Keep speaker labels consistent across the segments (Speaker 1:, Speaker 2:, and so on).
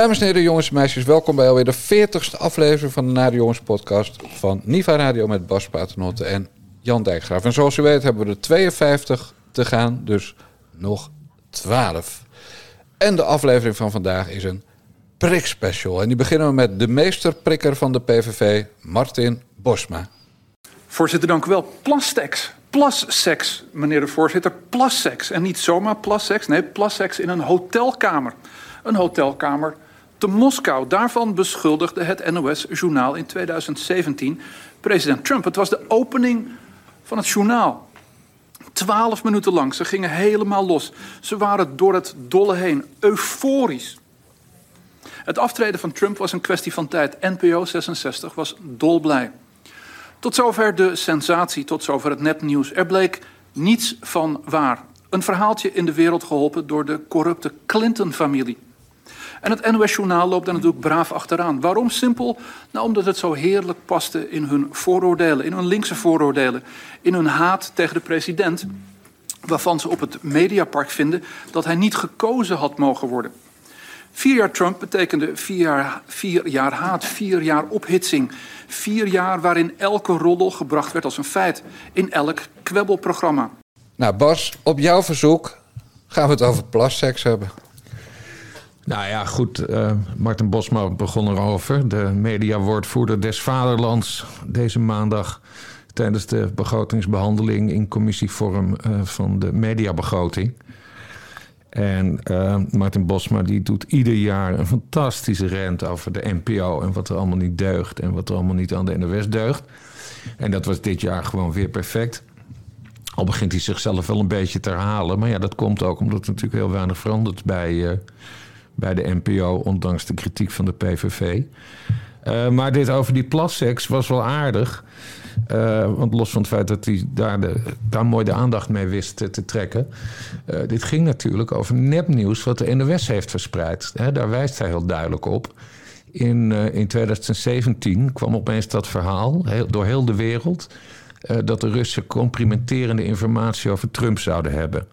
Speaker 1: Dames en heren, jongens en meisjes, welkom bij alweer de 40ste aflevering van de Nare Jongens podcast van Niva Radio met Bas Paternotte en Jan Dijkgraaf. En zoals u weet hebben we er 52 te gaan, dus nog 12. En de aflevering van vandaag is een prikspecial. En die beginnen we met de meesterprikker van de PVV, Martin Bosma.
Speaker 2: Voorzitter, dank u wel. Plastex. Plasseks, meneer de voorzitter. Plasseks. En niet zomaar plasseks, nee, plasseks in een hotelkamer. Een hotelkamer te Moskou. Daarvan beschuldigde het NOS-journaal in 2017 president Trump. Het was de opening van het journaal. Twaalf minuten lang. Ze gingen helemaal los. Ze waren door het dolle heen. Euforisch. Het aftreden van Trump was een kwestie van tijd. NPO 66 was dolblij. Tot zover de sensatie, tot zover het nepnieuws. Er bleek niets van waar. Een verhaaltje in de wereld geholpen door de corrupte Clinton-familie. En het NOS-journaal loopt daar natuurlijk braaf achteraan. Waarom simpel? Nou, omdat het zo heerlijk paste in hun vooroordelen, in hun linkse vooroordelen, in hun haat tegen de president, waarvan ze op het Mediapark vinden dat hij niet gekozen had mogen worden. Vier jaar Trump betekende vier jaar, vier jaar haat, vier jaar ophitsing. Vier jaar waarin elke roddel gebracht werd als een feit. In elk kwebbelprogramma.
Speaker 1: Nou Bas, op jouw verzoek gaan we het over plasseks hebben.
Speaker 3: Nou ja, goed. Uh, Martin Bosma begon erover. De mediawoordvoerder des Vaderlands deze maandag tijdens de begrotingsbehandeling in commissievorm uh, van de mediabegroting. En uh, Martin Bosma die doet ieder jaar een fantastische rent over de NPO en wat er allemaal niet deugt en wat er allemaal niet aan de NOS deugt. En dat was dit jaar gewoon weer perfect. Al begint hij zichzelf wel een beetje te herhalen. Maar ja, dat komt ook omdat er natuurlijk heel weinig verandert bij, bij de NPO, ondanks de kritiek van de PVV. Uh, maar dit over die plasseks was wel aardig. Uh, want los van het feit dat hij daar, de, daar mooi de aandacht mee wist te, trekken. Uh, dit ging natuurlijk over nepnieuws wat de NOS heeft verspreid. Daar wijst hij heel duidelijk op. In, in 2017 kwam opeens dat verhaal door heel de wereld. dat de Russen complimenterende informatie over Trump zouden hebben.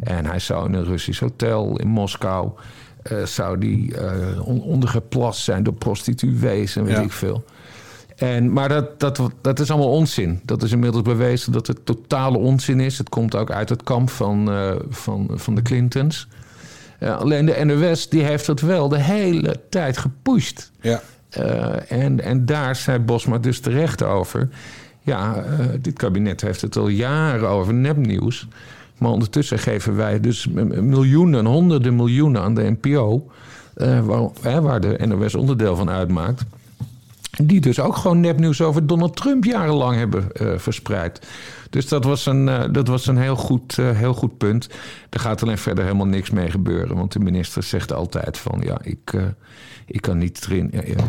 Speaker 3: En hij zou in een Russisch hotel in Moskou zou die uh, ondergeplast zijn door prostituees en weet ik veel. En, maar dat, dat, dat is allemaal onzin. Dat is inmiddels bewezen dat het totale onzin is. Het komt ook uit het kamp van, uh, van, van de Clintons. alleen de NOS die heeft het wel de hele tijd gepusht.
Speaker 1: Ja.
Speaker 3: en, en daar zei Bosma dus terecht over. Ja, dit kabinet heeft het al jaren over nepnieuws. Maar ondertussen geven wij dus miljoenen, honderden miljoenen aan de NPO. Uh, waar, waar de NOS onderdeel van uitmaakt. Die dus ook gewoon nepnieuws over Donald Trump jarenlang hebben uh, verspreid. Dus dat was een, uh, dat was een heel, goed, heel goed punt. Er gaat alleen verder helemaal niks mee gebeuren. Want de minister zegt altijd van ja, ik, ik kan niet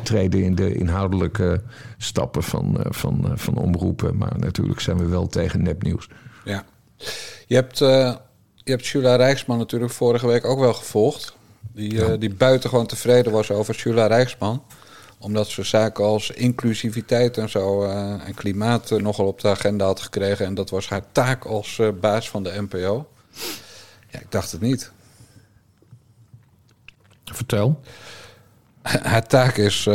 Speaker 3: treden in de inhoudelijke stappen van, van, van omroepen. Maar natuurlijk zijn we wel tegen nepnieuws.
Speaker 1: Ja. Je hebt, uh, je hebt Jula Rijksman natuurlijk vorige week ook wel gevolgd. Die, ja. uh, die buitengewoon tevreden was over Jula Rijksman. Omdat ze zaken als inclusiviteit en zo uh, en klimaat nogal op de agenda had gekregen. En dat was haar taak als baas van de NPO. Ja, ik dacht het niet.
Speaker 3: Vertel.
Speaker 1: Haar taak is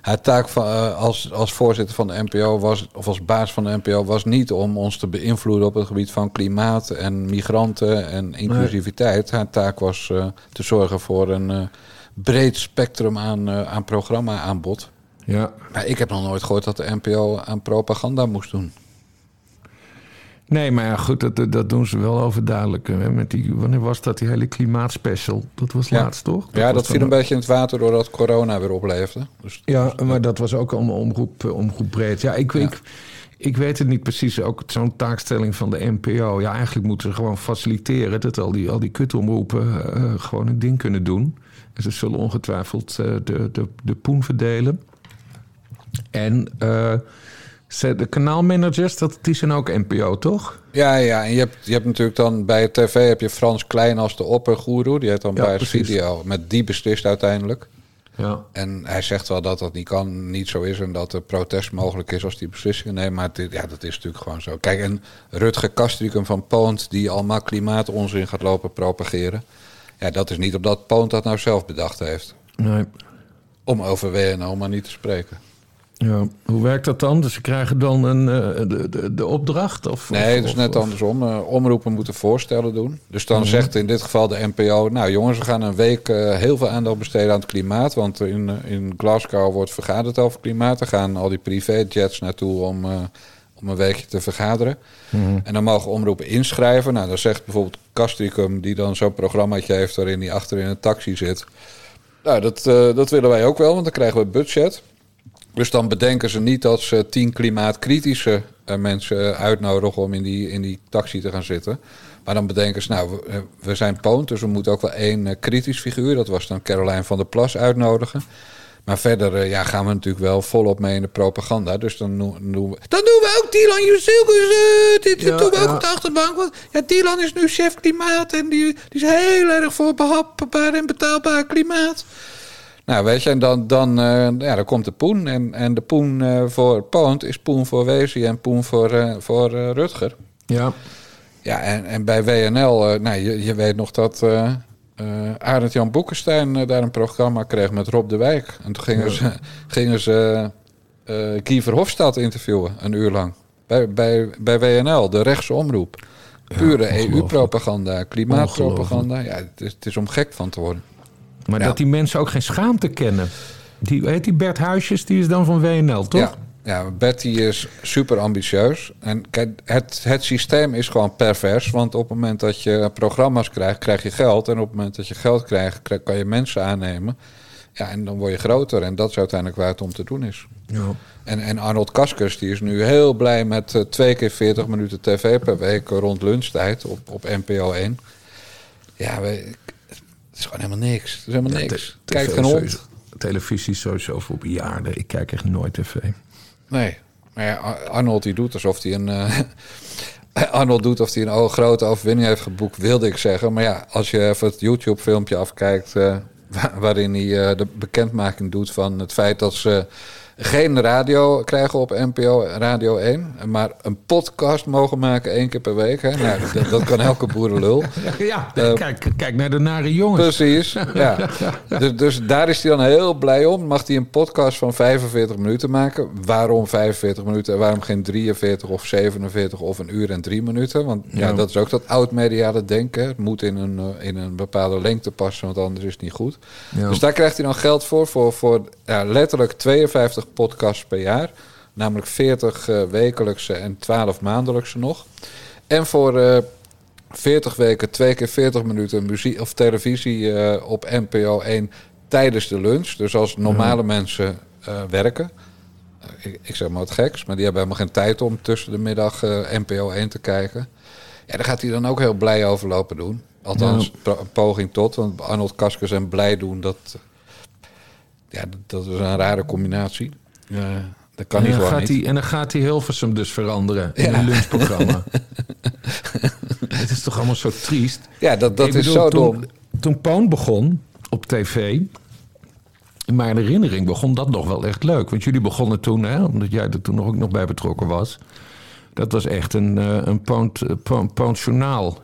Speaker 1: haar taak van, uh, als, als voorzitter van de NPO was, of als baas van de NPO, was niet om ons te beïnvloeden op het gebied van klimaat en migranten en inclusiviteit. Haar taak was uh, te zorgen voor een uh, breed spectrum aan, aan programma-aanbod.
Speaker 3: Ja.
Speaker 1: Maar ik heb nog nooit gehoord dat de NPO aan propaganda moest doen.
Speaker 3: Nee, maar ja, goed, dat, dat doen ze wel overduidelijk. Hè? Met die, wanneer was dat, die hele klimaatspecial? Dat was
Speaker 1: ja.
Speaker 3: laatst, toch?
Speaker 1: Dat ja, dat viel een beetje in het water doordat corona weer opleefde. Dus,
Speaker 3: ja, maar dat was ook allemaal omroep, omroep breed. Ja, ik, ja. ik, ik weet het niet precies. Ook zo'n taakstelling van de NPO. Ja, eigenlijk moeten ze gewoon faciliteren... dat al die, al die kutomroepen uh, gewoon een ding kunnen doen. En ze zullen ongetwijfeld uh, de, de, de poen verdelen. En... Uh, de kanaalmanagers, dat, die zijn ook NPO, toch?
Speaker 1: Ja, ja. En je hebt, je hebt natuurlijk dan bij tv heb je Frans Klein als de oppergoeroe. Die heeft dan ja, bij het video. Met die beslist uiteindelijk.
Speaker 3: Ja.
Speaker 1: En hij zegt wel dat dat niet kan, niet zo is. En dat er protest mogelijk is als die beslissingen neemt. Maar dit, ja, dat is natuurlijk gewoon zo. Kijk, en Rutger Kastrikum van Poont... die allemaal klimaatonzin gaat lopen propageren. Ja, dat is niet omdat Poont dat nou zelf bedacht heeft.
Speaker 3: Nee.
Speaker 1: Om over WNL maar niet te spreken.
Speaker 3: Ja. Hoe werkt dat dan? Dus ze krijgen dan een, eh, de, de, de opdracht? Of,
Speaker 1: Nee, het is net
Speaker 3: of-
Speaker 1: andersom. Eh, omroepen moeten voorstellen doen. Dus dan zegt in dit geval de NPO... nou jongens, we gaan een week eh, heel veel aandacht besteden aan het klimaat. Want in, in Glasgow wordt vergaderd over klimaat. Er gaan al die privéjets naartoe om, om een weekje te vergaderen. En dan mogen omroepen inschrijven. Nou, dan zegt bijvoorbeeld Castricum... die dan zo'n programmaatje heeft waarin hij achter in een taxi zit... Nou, dat, dat willen wij ook wel, want dan krijgen we budget. Dus dan bedenken ze niet dat ze tien klimaatkritische eh, mensen uitnodigen om in die, in die taxi te gaan zitten. Maar dan bedenken ze, nou, we, we zijn poont, dus we moeten ook wel één eh, kritisch figuur. Dat was dan Caroline van der Plas uitnodigen. Maar verder eh, ja, gaan we natuurlijk wel volop mee in de propaganda. Dus dan doen, we... Dan doen we ook Dylan Jusilkus. eh dit
Speaker 3: Ja,
Speaker 1: doen we ook op de achterbank. Want ja, Dylan is nu chef klimaat. En die, die is heel erg voor behapbaar en betaalbaar klimaat. Nou, weet je, en dan, dan, eh, ja, dan komt de poen. En, en de poen eh, voor Poont is poen voor Weesie en poen voor, eh, voor Rutger.
Speaker 3: Ja.
Speaker 1: Ja, en, en bij WNL, nou, je, je weet nog dat eh eh, Arend Jan Boekenstein daar een programma kreeg met Rob de Wijk. En toen gingen ze, gingen ze Guy Verhofstadt interviewen, een uur lang. Bij, bij, bij WNL, de rechtse omroep. Pure. EU-propaganda, klimaatpropaganda. Ja, het is, het is om gek van te worden.
Speaker 3: Maar
Speaker 1: Ja.
Speaker 3: dat die mensen ook geen schaamte kennen. Die, heet die Bert Huisjes, die is dan van WNL, toch?
Speaker 1: Ja, ja, Betty is super ambitieus. En kijk, het, het systeem is gewoon pervers. Want op het moment dat je programma's krijgt, krijg je geld. En op het moment dat je geld krijgt, krijg- kan je mensen aannemen. Ja, en dan word je groter. En dat is uiteindelijk waar het om te doen is.
Speaker 3: Ja.
Speaker 1: En, en Arnold Kaskers die is nu heel blij met eh, twee keer 40 minuten tv per week rond lunchtijd op, op NPO 1. Ja, we, het is gewoon helemaal niks. Het is helemaal niks.
Speaker 3: Te-
Speaker 1: Kijkt
Speaker 3: TV
Speaker 1: geen hond.
Speaker 3: Televisie is sowieso voor bejaarden. Ik kijk echt nooit tv.
Speaker 1: Nee. Maar ja, Ar- Arnold die doet alsof hij een. eh, Arnold doet alsof hij een oh, grote overwinning heeft geboekt, wilde ik zeggen. Maar ja, als je even het YouTube-filmpje afkijkt. eh, wa- waarin hij eh, de bekendmaking doet van het feit dat ze geen radio krijgen op NPO Radio 1. Maar een podcast mogen maken één keer per week. Hè? Nou, dat, dat kan elke boerenlul.
Speaker 3: Ja,
Speaker 1: Eh,
Speaker 3: kijk, kijk naar de nare jongens.
Speaker 1: Precies, ja. Dus, dus daar is hij dan heel blij om. Mag hij een podcast van 45 minuten maken? Waarom 45 minuten en waarom geen 43 of 47 of een uur en drie minuten? Want ja,
Speaker 3: Ja.
Speaker 1: dat is ook dat oud-mediale denken. Het moet in een, eh, in een bepaalde lengte passen, want anders is het niet goed.
Speaker 3: Ja.
Speaker 1: Dus daar krijgt hij dan geld voor, voor, voor ja, letterlijk 52 podcasts per jaar. Namelijk 40 eh, wekelijkse en 12 maandelijkse nog. En voor eh 40 weken, twee keer 40 minuten muziek of televisie eh, op NPO 1 tijdens de lunch. Dus als normale mensen eh, werken. Eh, ik, ik zeg maar wat geks, maar die hebben helemaal geen tijd om tussen de middag eh, NPO 1 te kijken. Ja, daar gaat hij dan ook heel blij over lopen doen. Althans, een poging tot. Want Arnold Kaskers en blij doen, dat, ja, dat, is een rare combinatie. Ja, dat kan
Speaker 3: en,
Speaker 1: niet
Speaker 3: dan
Speaker 1: gewoon
Speaker 3: gaat
Speaker 1: niet.
Speaker 3: hij, en dan gaat hij Hilversum dus veranderen in
Speaker 1: Ja.
Speaker 3: een lunchprogramma. Het is toch allemaal zo triest.
Speaker 1: Ja, dat, dat
Speaker 3: Ik
Speaker 1: is
Speaker 3: bedoel,
Speaker 1: zo
Speaker 3: toen,
Speaker 1: dom.
Speaker 3: Toen Poon begon op tv... In mijn herinnering begon dat nog wel echt leuk. Want jullie begonnen toen, hè, omdat jij er toen nog ook nog bij betrokken was. Dat was echt een, eh, een Poont, eh, journaal.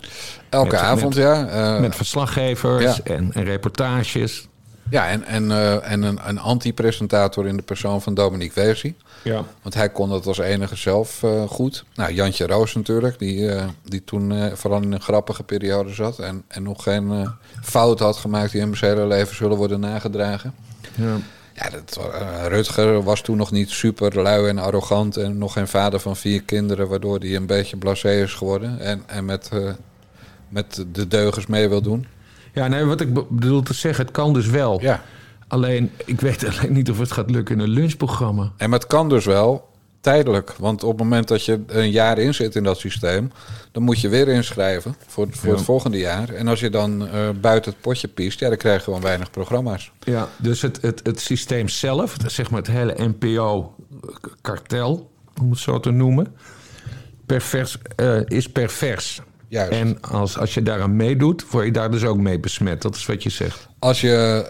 Speaker 1: Elke
Speaker 3: met-
Speaker 1: avond,
Speaker 3: met-
Speaker 1: ja. eh,
Speaker 3: Met verslaggevers
Speaker 1: Ja.
Speaker 3: en, en reportages.
Speaker 1: Ja, en, en, eh, en een, een anti-presentator in de persoon van Dominique Weesie.
Speaker 3: Ja.
Speaker 1: Want hij kon dat als enige zelf eh, goed. Nou, Jantje Roos natuurlijk, die, eh, die toen vooral in een grappige periode zat. En, en nog geen fout had gemaakt die hem zijn hele leven zullen worden nagedragen.
Speaker 3: ja.
Speaker 1: Ja, dat, Rutger was toen nog niet super lui en arrogant. En nog geen vader van vier kinderen, waardoor hij een beetje blasé is geworden. En, en met, met de deugers mee wil doen.
Speaker 3: Ja, nee, wat ik be- bedoel te zeggen, het kan dus wel.
Speaker 1: Ja.
Speaker 3: Alleen, ik weet alleen niet of het gaat lukken in een lunchprogramma.
Speaker 1: En maar het kan dus wel tijdelijk. Want op het moment dat je een jaar in zit in dat systeem, dan moet je weer inschrijven voor, voor
Speaker 3: Ja.
Speaker 1: het volgende jaar. En als je dan eh, buiten het potje piest, ja, dan krijg je gewoon weinig programma's.
Speaker 3: Ja, dus het, het, het systeem zelf, zeg maar het hele NPO-kartel, om het zo te noemen, pervers, eh, is pervers.
Speaker 1: Juist.
Speaker 3: En als, als je daaraan meedoet, word je daar dus ook mee besmet. Dat is wat je zegt.
Speaker 1: Als je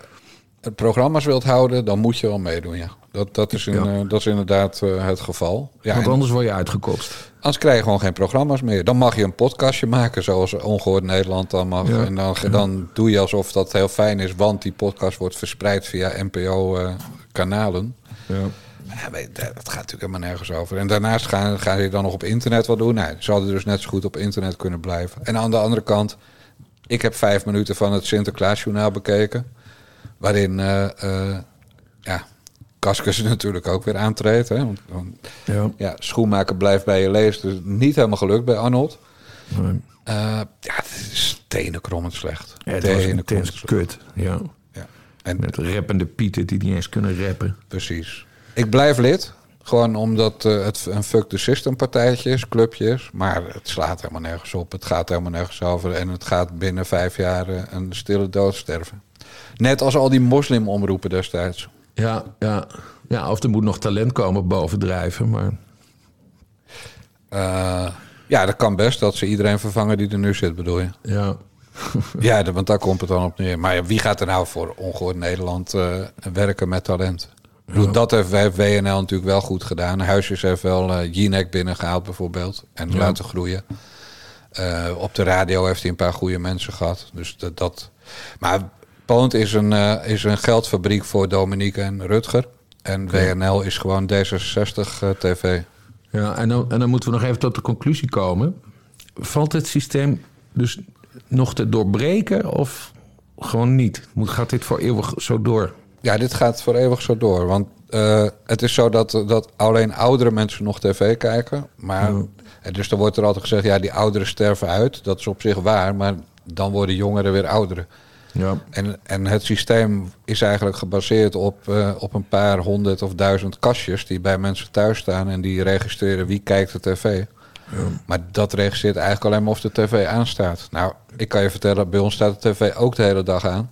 Speaker 1: het programma's wilt houden, dan moet je wel meedoen, ja. Dat, dat, is, in,
Speaker 3: Ja.
Speaker 1: eh, dat is inderdaad eh, het geval. Ja,
Speaker 3: Want anders word je uitgekotst.
Speaker 1: anders krijg je gewoon geen programma's meer. Dan mag je een podcastje maken, zoals Ongehoord Nederland dan mag.
Speaker 3: Ja.
Speaker 1: En dan, dan doe je alsof dat heel fijn is, want die podcast wordt verspreid via NPO-kanalen.
Speaker 3: Ja.
Speaker 1: Ja, dat gaat natuurlijk helemaal nergens over. En daarnaast gaan, gaan ze dan nog op internet wat doen. Nee, ze hadden dus net zo goed op internet kunnen blijven. En aan de andere kant, ik heb vijf minuten van het Sinterklaasjournaal bekeken. Waarin, eh ja, Kaskus natuurlijk ook weer aantreedt. Hè? Want, want,
Speaker 3: Ja.
Speaker 1: ja, schoenmaker blijft bij je lezen. Dus niet helemaal gelukt bij Arnold.
Speaker 3: Nee.
Speaker 1: Eh, ja, het is tenenkrommend slecht.
Speaker 3: Ja, het
Speaker 1: Tenenkrommend
Speaker 3: kut. Ja.
Speaker 1: Ja. En
Speaker 3: Met rappende pieten die niet eens kunnen rappen.
Speaker 1: Precies. Ik blijf lid. Gewoon omdat eh, het een fuck the system partijtje is, clubje is. Maar het slaat helemaal nergens op. Het gaat helemaal nergens over. En het gaat binnen vijf jaar eh, een stille dood sterven. Net als al die moslimomroepen destijds.
Speaker 3: Ja, ja. ja, of er moet nog talent komen bovendrijven. Maar
Speaker 1: Eh, ja, dat kan best dat ze iedereen vervangen die er nu zit, bedoel je?
Speaker 3: ja.
Speaker 1: Ja, want daar komt het dan op neer. Maar wie gaat er nou voor ongehoord Nederland werken met talent? Bedoel, Dat heeft, heeft WNL natuurlijk wel goed gedaan. Huisjes heeft wel eh Jinek binnengehaald bijvoorbeeld. En laten groeien. Eh, op de radio heeft hij een paar goede mensen gehad. Dus dat... dat maar Poont is een, eh, is een geldfabriek voor Dominique en Rutger. En WNL is gewoon D66 eh, TV.
Speaker 3: ja en, dan, en dan moeten we nog even tot de conclusie komen. Valt het systeem dus nog te doorbreken of gewoon niet? Moet, gaat dit voor eeuwig zo door?
Speaker 1: Ja, dit gaat voor eeuwig zo door. Want eh, het is zo dat, dat alleen oudere mensen nog tv kijken. Maar, en dus dan wordt er altijd gezegd, ja, die ouderen sterven uit. Dat is op zich waar, maar dan worden jongeren weer ouderen.
Speaker 3: Ja.
Speaker 1: En, en het systeem is eigenlijk gebaseerd op, eh, op een paar honderd of duizend kastjes... die bij mensen thuis staan en die registreren wie kijkt de tv. Maar dat registreert eigenlijk alleen maar of de tv aanstaat. Nou, ik kan je vertellen, bij ons staat de tv ook de hele dag aan.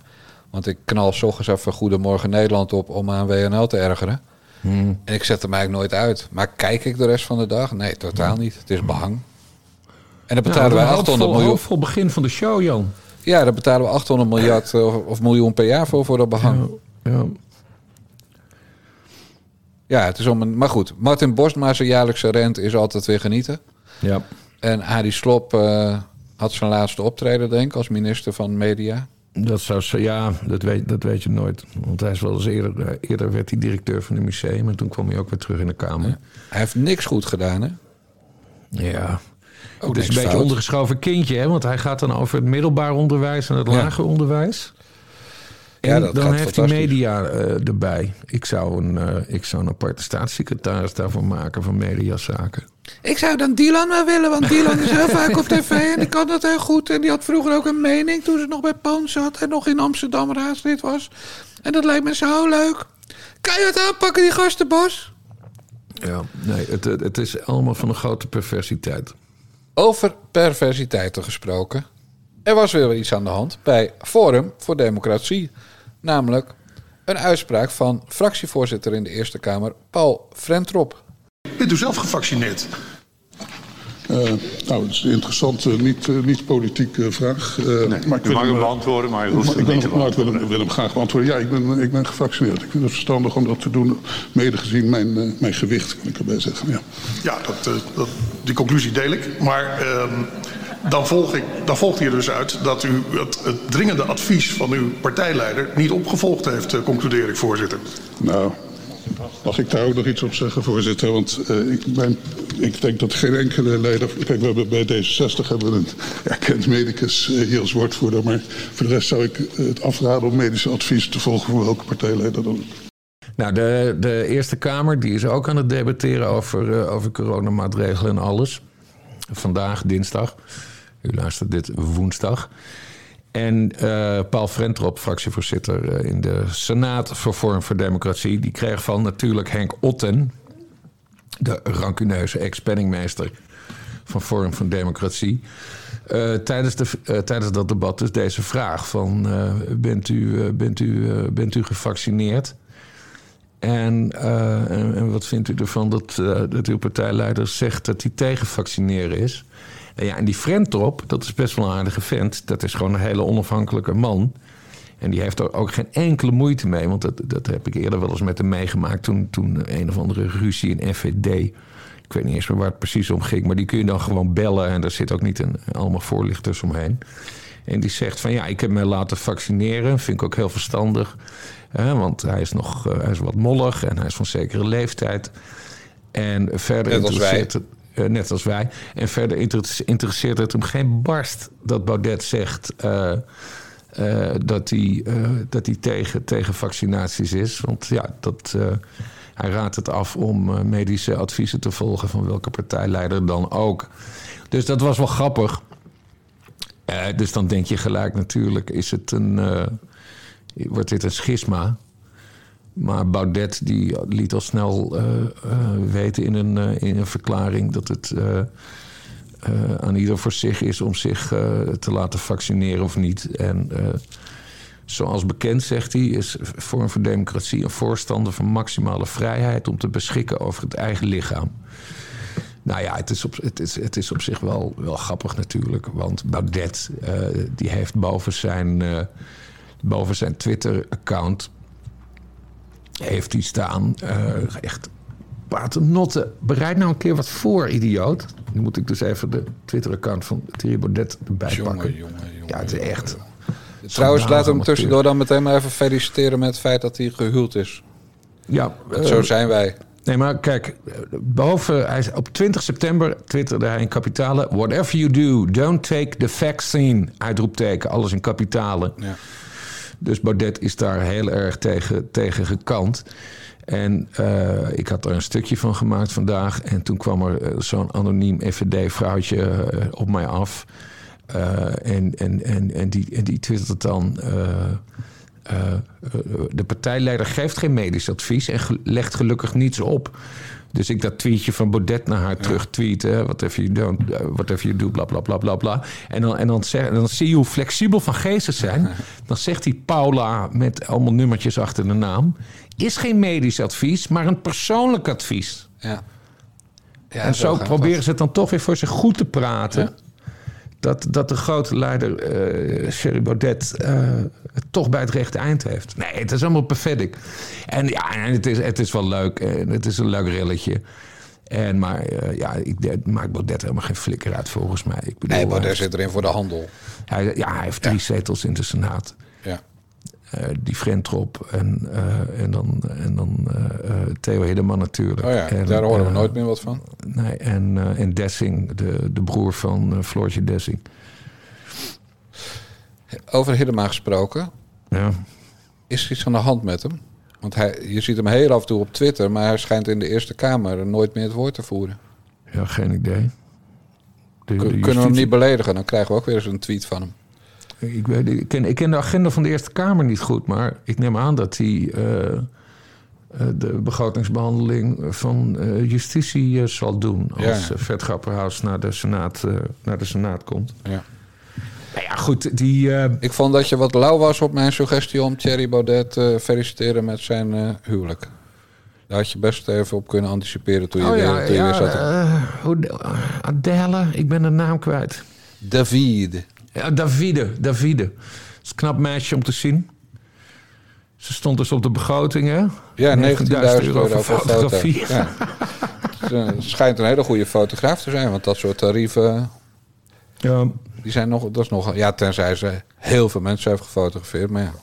Speaker 1: Want ik knal s ochtends even Goedemorgen Nederland op om aan WNL te ergeren. En ik zet hem eigenlijk nooit uit. Maar kijk ik de rest van de dag? Nee, totaal niet. Het is behang. En dan betalen
Speaker 3: Nou, een
Speaker 1: 800
Speaker 3: hoopvol-
Speaker 1: miljoen.
Speaker 3: hoopvol begin van de show, Jan.
Speaker 1: Ja, daar betalen we 800 miljard eh, of, of miljoen per jaar voor, voor dat behang.
Speaker 3: Ja.
Speaker 1: Ja, het is om een. Maar goed, Martin Borstma zijn jaarlijkse rent is altijd weer genieten.
Speaker 3: ja.
Speaker 1: En Arie Slop eh, had zijn laatste optreden, denk ik, als minister van Media.
Speaker 3: Dat zou zo, ja, dat weet, dat weet je nooit. Want hij is wel eens eerder, eh, eerder werd hij directeur van het museum. En toen kwam hij ook weer terug in de Kamer.
Speaker 1: Hij heeft niks goed gedaan, hè?
Speaker 3: Ja.
Speaker 1: Ook
Speaker 3: het is een beetje
Speaker 1: fout.
Speaker 3: ondergeschoven kindje, hè? Want hij gaat dan over het middelbaar onderwijs en het
Speaker 1: Ja.
Speaker 3: lager onderwijs. En
Speaker 1: Ja, dat
Speaker 3: dan heeft hij media eh, erbij. Ik zou, een, eh, ik zou een aparte staatssecretaris daarvoor maken van mediazaken.
Speaker 1: Ik zou dan Dylan wel willen, want Dylan is heel vaak op tv en die kan dat heel goed. En die had vroeger ook een mening toen ze nog bij Poon zat en nog in Amsterdam raadslid was. En dat lijkt me zo leuk. Kan je het aanpakken, die gastenbos?
Speaker 3: Ja, nee, het, het, het is allemaal van een grote perversiteit.
Speaker 1: Over perversiteiten gesproken. Er was weer iets aan de hand bij Forum voor Democratie. Namelijk een uitspraak van fractievoorzitter in de Eerste Kamer, Paul Frentrop.
Speaker 4: Bent u zelf gevaccineerd?
Speaker 5: Eh, nou, het is een interessante, niet, eh, niet politieke vraag. Eh, maar ik
Speaker 4: mag
Speaker 5: wil
Speaker 4: hem
Speaker 5: eh,
Speaker 4: beantwoorden, maar u hoeft
Speaker 5: ik,
Speaker 4: niet
Speaker 5: wil,
Speaker 4: te
Speaker 5: maar ik wil,
Speaker 4: beantwoorden.
Speaker 5: hem, wil hem graag beantwoorden. Ja, ik ben, ik ben gevaccineerd. Ik vind het verstandig om dat te doen, mede gezien mijn, eh, mijn gewicht, kan ik erbij zeggen. Ja.
Speaker 4: Ja, dat, eh, dat, die conclusie deel ik. Maar ehm, dan, volg ik, dan volgt hier dus uit dat u het, het dringende advies van uw partijleider niet opgevolgd heeft, eh, concludeer ik, voorzitter.
Speaker 5: Nou, mag ik daar ook nog iets op zeggen, voorzitter? Want eh, ik, ik denk dat geen enkele leider... Kijk, we hebben bij D66 hebben een erkend medicus eh, hier als woordvoerder. Maar voor de rest zou ik eh, het afraden om medische advies te volgen voor welke partijleider dan ook.
Speaker 3: Nou, de, de Eerste Kamer die is ook aan het debatteren over, eh, over coronamaatregelen en alles. Vandaag, dinsdag. U luistert dit woensdag. En eh, Paul Frentrop, fractievoorzitter eh, in de Senaat voor Vorm voor Democratie... die kreeg van natuurlijk Henk Otten... de rancuneuze ex-penningmeester van Forum van Democratie... eh, tijdens, de, tijdens dat debat dus deze vraag van... bent, u, bent, u, bent u gevaccineerd? En, en, wat vindt u ervan dat, dat uw partijleider zegt dat hij tegen vaccineren is? En ja, en die Frentrop, dat is best wel een aardige vent. Dat is gewoon een hele onafhankelijke man. En die heeft er ook geen enkele moeite mee. Want dat, dat heb ik eerder wel eens met hem meegemaakt. Toen, toen een of andere ruzie in FVD. Ik weet niet eens meer waar het precies om ging. Maar die kun je dan gewoon bellen. En daar zit ook niet een, allemaal voorlichters omheen. En die zegt van ja, ik heb mij laten vaccineren. Vind ik ook heel verstandig. Hè, want hij is nog uh, hij is wat mollig en hij is van zekere leeftijd. En verder
Speaker 1: Net als wij.
Speaker 3: interesseert het, uh, net als wij. En verder inter- interesseert het hem geen barst dat Baudet zegt uh, dat hij, dat hij tegen, tegen vaccinaties is. Want ja, dat, hij raadt het af om medische adviezen te volgen van welke partijleider dan ook. Dus dat was wel grappig. Dus dan denk je gelijk natuurlijk, is het een, wordt dit een schisma? Maar Baudet die liet al snel uh, weten in een, in een verklaring dat het aan ieder voor zich is om zich te laten vaccineren of niet. En zoals bekend, zegt hij, is Vorm voor Democratie een voorstander van maximale vrijheid om te beschikken over het eigen lichaam. Nou ja, het is op, het is, het is op zich wel, wel grappig natuurlijk. Want Baudet, die heeft boven zijn, boven zijn Twitter-account... heeft hij staan, uh, echt paternotte. Bereid nou een keer wat voor, idioot. Nu moet ik dus even de Twitter-account van Thierry Baudet erbij
Speaker 1: jongen,
Speaker 3: pakken.
Speaker 1: Jongen, jongen,
Speaker 3: ja, het is echt...
Speaker 1: Trouwens, laat hem tussendoor dan meteen maar even feliciteren met het feit dat hij gehuwd is.
Speaker 3: Ja,
Speaker 1: Want zo zijn wij.
Speaker 3: Nee, maar kijk, boven, hij, op 20 september twitterde hij in kapitalen... Whatever you do, don't take the vaccine. Uitroepteken, alles in kapitalen.
Speaker 1: Ja.
Speaker 3: Dus Baudet is daar heel erg tegen, tegen gekant. En uh, ik had er een stukje van gemaakt vandaag. En toen kwam er uh, zo'n anoniem FVD-vrouwtje uh, op mij af. en, en, en, en, die, die twittert dan... De partijleider geeft geen medisch advies en legt gelukkig niets op. Dus ik dat tweetje van Baudet naar haar ja. terug tweeten. Whatever you don't, uh, whatever you do, bla bla bla bla bla. En dan, en dan, zeg, dan zie je hoe flexibel van geest ze zijn. Dan zegt die Paula met allemaal nummertjes achter de naam. Is geen medisch advies, maar een persoonlijk advies.
Speaker 1: Ja.
Speaker 3: ja en zo, proberen ze het dan toch weer voor zich goed te praten. Ja dat, dat de grote leider uh, Thierry Baudet uh, het toch bij het rechte eind heeft. Nee, het is allemaal perfect. En ja, en het, is, het is wel leuk. En het is een leuk rilletje. En, maar uh, ja, ik maakt Baudet helemaal geen flikker uit volgens mij. Ik
Speaker 1: bedoel, nee, Baudet zit erin voor de handel.
Speaker 3: Hij, ja, hij heeft drie ja. zetels in de Senaat. Uh, die Frentrop en, uh, en dan, en dan uh, Theo Hiddeman natuurlijk.
Speaker 1: Oh ja,
Speaker 3: en,
Speaker 1: daar horen we nooit meer wat van.
Speaker 3: Nee, en, en Dessing, de, de broer van Floortje Dessing.
Speaker 1: Over Hiddema gesproken.
Speaker 3: Ja.
Speaker 1: Is er iets aan de hand met hem? Want hij, je ziet hem heel af en toe op Twitter... maar hij schijnt in de Eerste Kamer nooit meer het woord te voeren.
Speaker 3: Ja, geen idee.
Speaker 1: De, de Kunnen we hem niet beledigen? Dan krijgen we ook weer eens een tweet van hem.
Speaker 3: Ik, weet, ik, ken, ik ken de agenda van de Eerste Kamer niet goed, maar ik neem aan dat hij uh, de begrotingsbehandeling van uh, justitie zal doen als ja. Vet Grapperhaus naar de Senaat, naar de Senaat komt.
Speaker 1: Ja.
Speaker 3: Nou ja, goed, die...
Speaker 1: Ik vond dat je wat lauw was op mijn suggestie om Thierry Baudet te feliciteren met zijn huwelijk. Daar had je best even op kunnen anticiperen toen je,
Speaker 3: oh,
Speaker 1: weer,
Speaker 3: ja,
Speaker 1: toen je
Speaker 3: ja,
Speaker 1: weer zat.
Speaker 3: Adele, ik ben de naam kwijt.
Speaker 1: David.
Speaker 3: Ja, Davide, Davide. Dat is een knap meisje om te zien. Ze stond dus op de begroting, hè?
Speaker 1: Ja, 19.000 euro, euro voor
Speaker 3: fotografie.
Speaker 1: Ja. Het schijnt een hele goede fotograaf te zijn, want dat soort tarieven...
Speaker 3: Ja.
Speaker 1: Die zijn nog, dat is nog, ja, tenzij ze heel veel mensen heeft gefotografeerd, maar ja.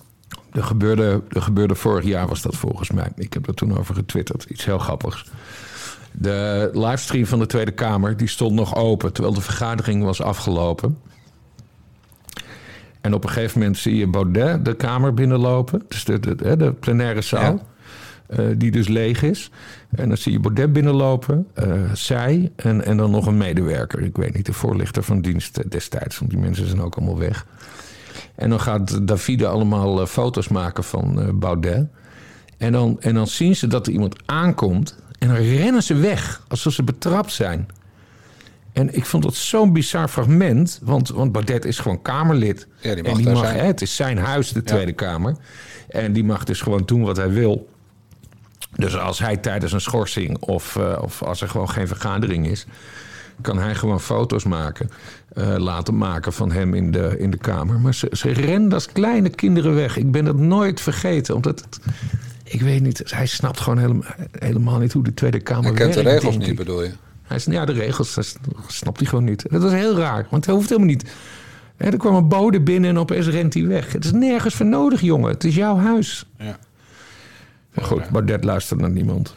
Speaker 3: Er gebeurde, er gebeurde vorig jaar, was dat volgens mij. Ik heb er toen over getwitterd. Iets heel grappigs. De livestream van de Tweede Kamer die stond nog open terwijl de vergadering was afgelopen. En op een gegeven moment zie je Baudet de kamer binnenlopen. Dus de, de, de plenaire zaal. Ja. Uh, die dus leeg is. En dan zie je Baudet binnenlopen. Uh, zij en, en dan nog een medewerker. Ik weet niet, de voorlichter van dienst destijds. Want die mensen zijn ook allemaal weg. En dan gaat Davide allemaal uh, foto's maken van Baudet. En dan, en dan zien ze dat er iemand aankomt. En dan rennen ze weg. Alsof ze betrapt zijn. En ik vond dat zo'n bizar fragment. Want, want Baudet is gewoon Kamerlid.
Speaker 1: Ja, die mag
Speaker 3: en die mag,
Speaker 1: zijn.
Speaker 3: Hè, het is zijn huis, de Tweede ja. Kamer. En die mag dus gewoon doen wat hij wil. Dus als hij tijdens een schorsing of, uh, of als er gewoon geen vergadering is... kan hij gewoon foto's maken, eh, laten maken van hem in de, in de kamer. Maar ze, ze renden als kleine kinderen weg. Ik ben dat nooit vergeten, omdat het, ik weet niet, hij snapt gewoon helemaal, helemaal niet hoe de Tweede Kamer
Speaker 1: Hij kent de
Speaker 3: werkt,
Speaker 1: regels niet, bedoel je?
Speaker 3: Hij is, ja, de regels, dat snapt hij gewoon niet. Dat was heel raar, want hij hoeft helemaal niet. Hè, er kwam een bode binnen en opeens rent hij weg. Het is nergens voor nodig, jongen. Het is jouw huis.
Speaker 1: Ja.
Speaker 3: Maar goed, Baudet luistert naar niemand.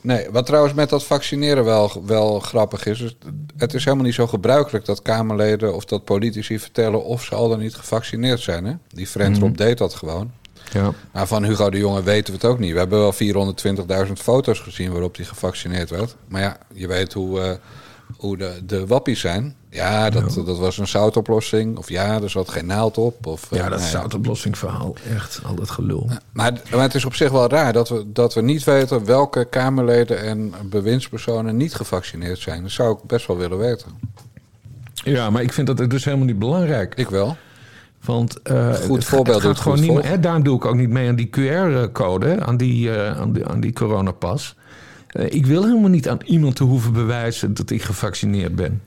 Speaker 1: Nee, wat trouwens met dat vaccineren wel, wel grappig is, is... Het is helemaal niet zo gebruikelijk dat Kamerleden of dat politici vertellen of ze al dan niet gevaccineerd zijn. Hè? Die Friendrop deed dat gewoon.
Speaker 3: Ja.
Speaker 1: Maar van Hugo de Jonge weten we het ook niet. We hebben wel 420.000 foto's gezien waarop hij gevaccineerd werd. Maar ja, je weet hoe, eh, hoe de, de wappies zijn. Ja, dat, dat was een zoutoplossing. Of ja, er zat geen naald op. Of, eh,
Speaker 3: Ja, dat
Speaker 1: nee.
Speaker 3: zoutoplossingverhaal. Echt, al dat gelul.
Speaker 1: Maar, maar het is op zich wel raar dat we, dat we niet weten welke Kamerleden en bewindspersonen niet gevaccineerd zijn. Dat zou ik best wel willen weten.
Speaker 3: Ja, maar ik vind dat dus helemaal niet belangrijk.
Speaker 1: Ik wel.
Speaker 3: Want eh,
Speaker 1: Goed
Speaker 3: het,
Speaker 1: voorbeeld
Speaker 3: het gaat gewoon niet meer. daarom doe ik ook niet mee aan die QR-code, aan die, eh, aan die, aan die coronapas. Ik wil helemaal niet aan iemand te hoeven bewijzen dat ik gevaccineerd ben.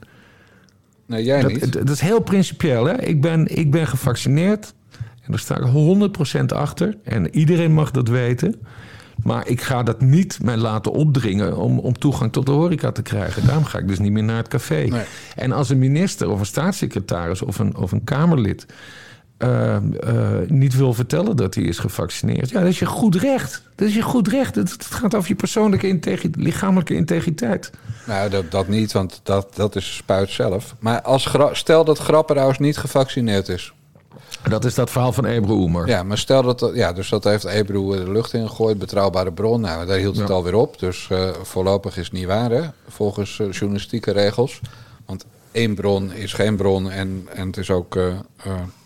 Speaker 1: Nee, jij
Speaker 3: Dat,
Speaker 1: niet.
Speaker 3: dat is heel principieel. Hè? Ik, ben, ik ben gevaccineerd. En daar sta ik 100% achter. En iedereen mag dat weten. Maar ik ga dat niet mij laten opdringen om, om toegang tot de horeca te krijgen. Daarom ga ik dus niet meer naar het café.
Speaker 1: Nee.
Speaker 3: En als een minister of een staatssecretaris of een, of een Kamerlid eh, eh, niet wil vertellen dat hij is gevaccineerd, ja, dat is je goed recht. Dat is je goed recht. Het, het gaat over je persoonlijke lichamelijke integriteit.
Speaker 1: Nou, dat, dat niet, want dat, dat is spuit zelf. Maar als stel dat Grapperhaus niet gevaccineerd is.
Speaker 3: Dat is dat verhaal van Ebru Oemer.
Speaker 1: Ja, maar stel dat... Ja, dus dat heeft Ebru de lucht ingegooid. Betrouwbare bron. Nou, daar hield het
Speaker 3: Ja.
Speaker 1: alweer op. Dus eh, voorlopig is het niet waar, hè? Volgens eh, journalistieke regels. Want één bron is geen bron. En, en het is ook... eh, eh,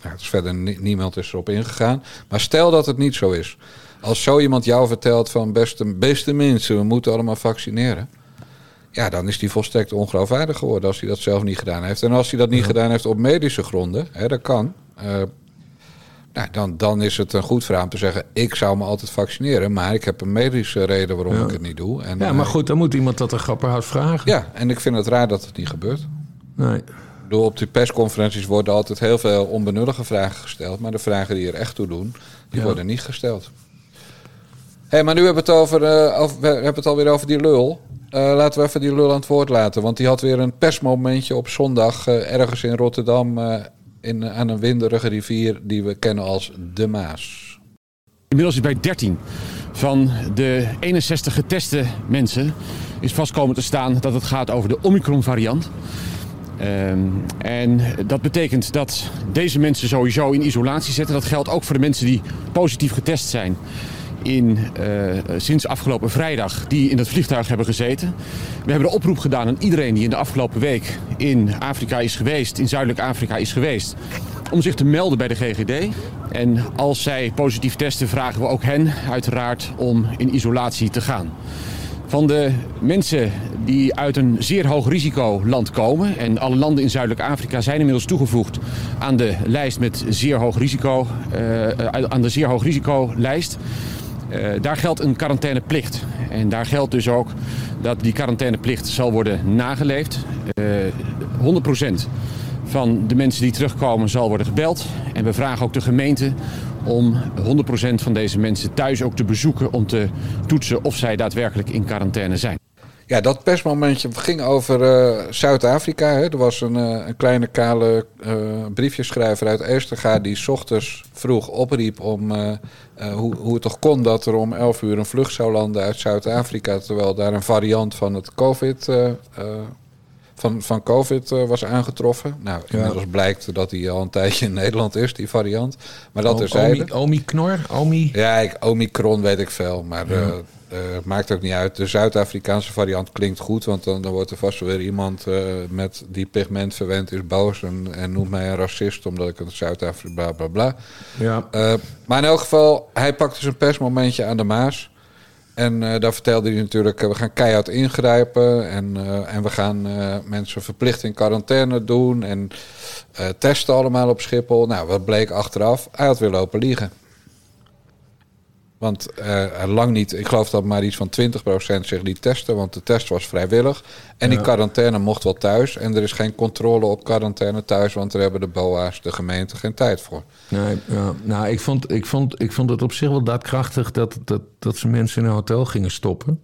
Speaker 1: ja, het is verder ni- niemand is erop ingegaan. Maar stel dat het niet zo is. Als zo iemand jou vertelt van... Beste, beste mensen, we moeten allemaal vaccineren. Ja, dan is hij volstrekt ongeloofwaardig geworden als hij dat zelf niet gedaan heeft. En als hij dat niet gedaan heeft op medische gronden, hè, dat kan. eh, nou, dan, dan is het een goed verhaal om te zeggen: ik zou me altijd vaccineren, maar ik heb een medische reden waarom
Speaker 3: Ja.
Speaker 1: ik het niet doe. En,
Speaker 3: Ja, maar goed, dan moet iemand dat een grapperhaus vragen.
Speaker 1: ja, en ik vind het raar dat het niet gebeurt.
Speaker 3: Nee.
Speaker 1: Bedoel, op die persconferenties worden altijd heel veel onbenullige vragen gesteld, maar de vragen die er echt toe doen, die
Speaker 3: Ja.
Speaker 1: worden niet gesteld. Hé, maar nu hebben we het, over, eh, over, we hebben het alweer over die lul. Eh, laten we even die lul aan het woord laten. Want die had weer een persmomentje op zondag eh, ergens in Rotterdam eh, in, aan een winderige rivier die we kennen als de Maas.
Speaker 6: Inmiddels is bij 13 van de 61 geteste mensen is vast komen te staan dat het gaat over de Omicron-variant. Ehm, en dat betekent dat deze mensen sowieso in isolatie zetten. Dat geldt ook voor de mensen die positief getest zijn in, eh, sinds afgelopen vrijdag die in het vliegtuig hebben gezeten. We hebben de oproep gedaan aan iedereen die in de afgelopen week in Afrika is geweest, in Zuidelijk Afrika is geweest, om zich te melden bij de GGD. En als zij positief testen, vragen we ook hen uiteraard om in isolatie te gaan. Van de mensen die uit een zeer hoog risicoland komen, en alle landen in Zuidelijk Afrika zijn inmiddels toegevoegd aan de lijst met zeer hoog risico, eh, aan de zeer hoog risicolijst. Eh, daar geldt een quarantaineplicht. En daar geldt dus ook dat die quarantaineplicht zal worden nageleefd. Eh 100% van de mensen die terugkomen zal worden gebeld. En we vragen ook de gemeente om 100% van deze mensen thuis ook te bezoeken om te toetsen of zij daadwerkelijk in quarantaine zijn.
Speaker 1: Ja, dat persmomentje ging over eh, Zuid-Afrika. Er was een, eh, een kleine kale eh, briefjeschrijver uit Eesterga... die 's ochtends vroeg opriep om hoe, hoe het toch kon... dat er om 11 uur een vlucht zou landen uit Zuid-Afrika... terwijl daar een variant van het COVID... van, van COVID eh, was aangetroffen. Nou, inmiddels blijkt dat die al een tijdje in Nederland is, die variant. Maar dat terzijde.
Speaker 3: Omi, Omi Knor? Omi?
Speaker 1: Ja, ik, Omicron weet ik veel, maar eh, eh, maakt ook niet uit. De Zuid-Afrikaanse variant klinkt goed, want dan, dan wordt er vast weer iemand met die pigment verwend is boos en, en noemt mij een racist omdat ik een Zuid-Afrika bla bla bla.
Speaker 3: Ja.
Speaker 1: Maar in elk geval, hij pakte zijn persmomentje aan de Maas. En eh, daar vertelde hij natuurlijk, eh, we gaan keihard ingrijpen en, eh, en we gaan mensen verplicht in quarantaine doen en testen allemaal op Schiphol. Nou, wat bleek achteraf? Hij had weer lopen liegen. Want eh, lang niet, ik geloof dat maar iets van 20% zich liet testen, want de test was vrijwillig. En die quarantaine mocht wel thuis. En er is geen controle op quarantaine thuis, want daar hebben de BOA's, de gemeente, geen tijd voor.
Speaker 3: Nee, ja. nou, ik vond, ik, vond, ik vond het op zich wel daadkrachtig dat, dat, dat ze mensen in een hotel gingen stoppen.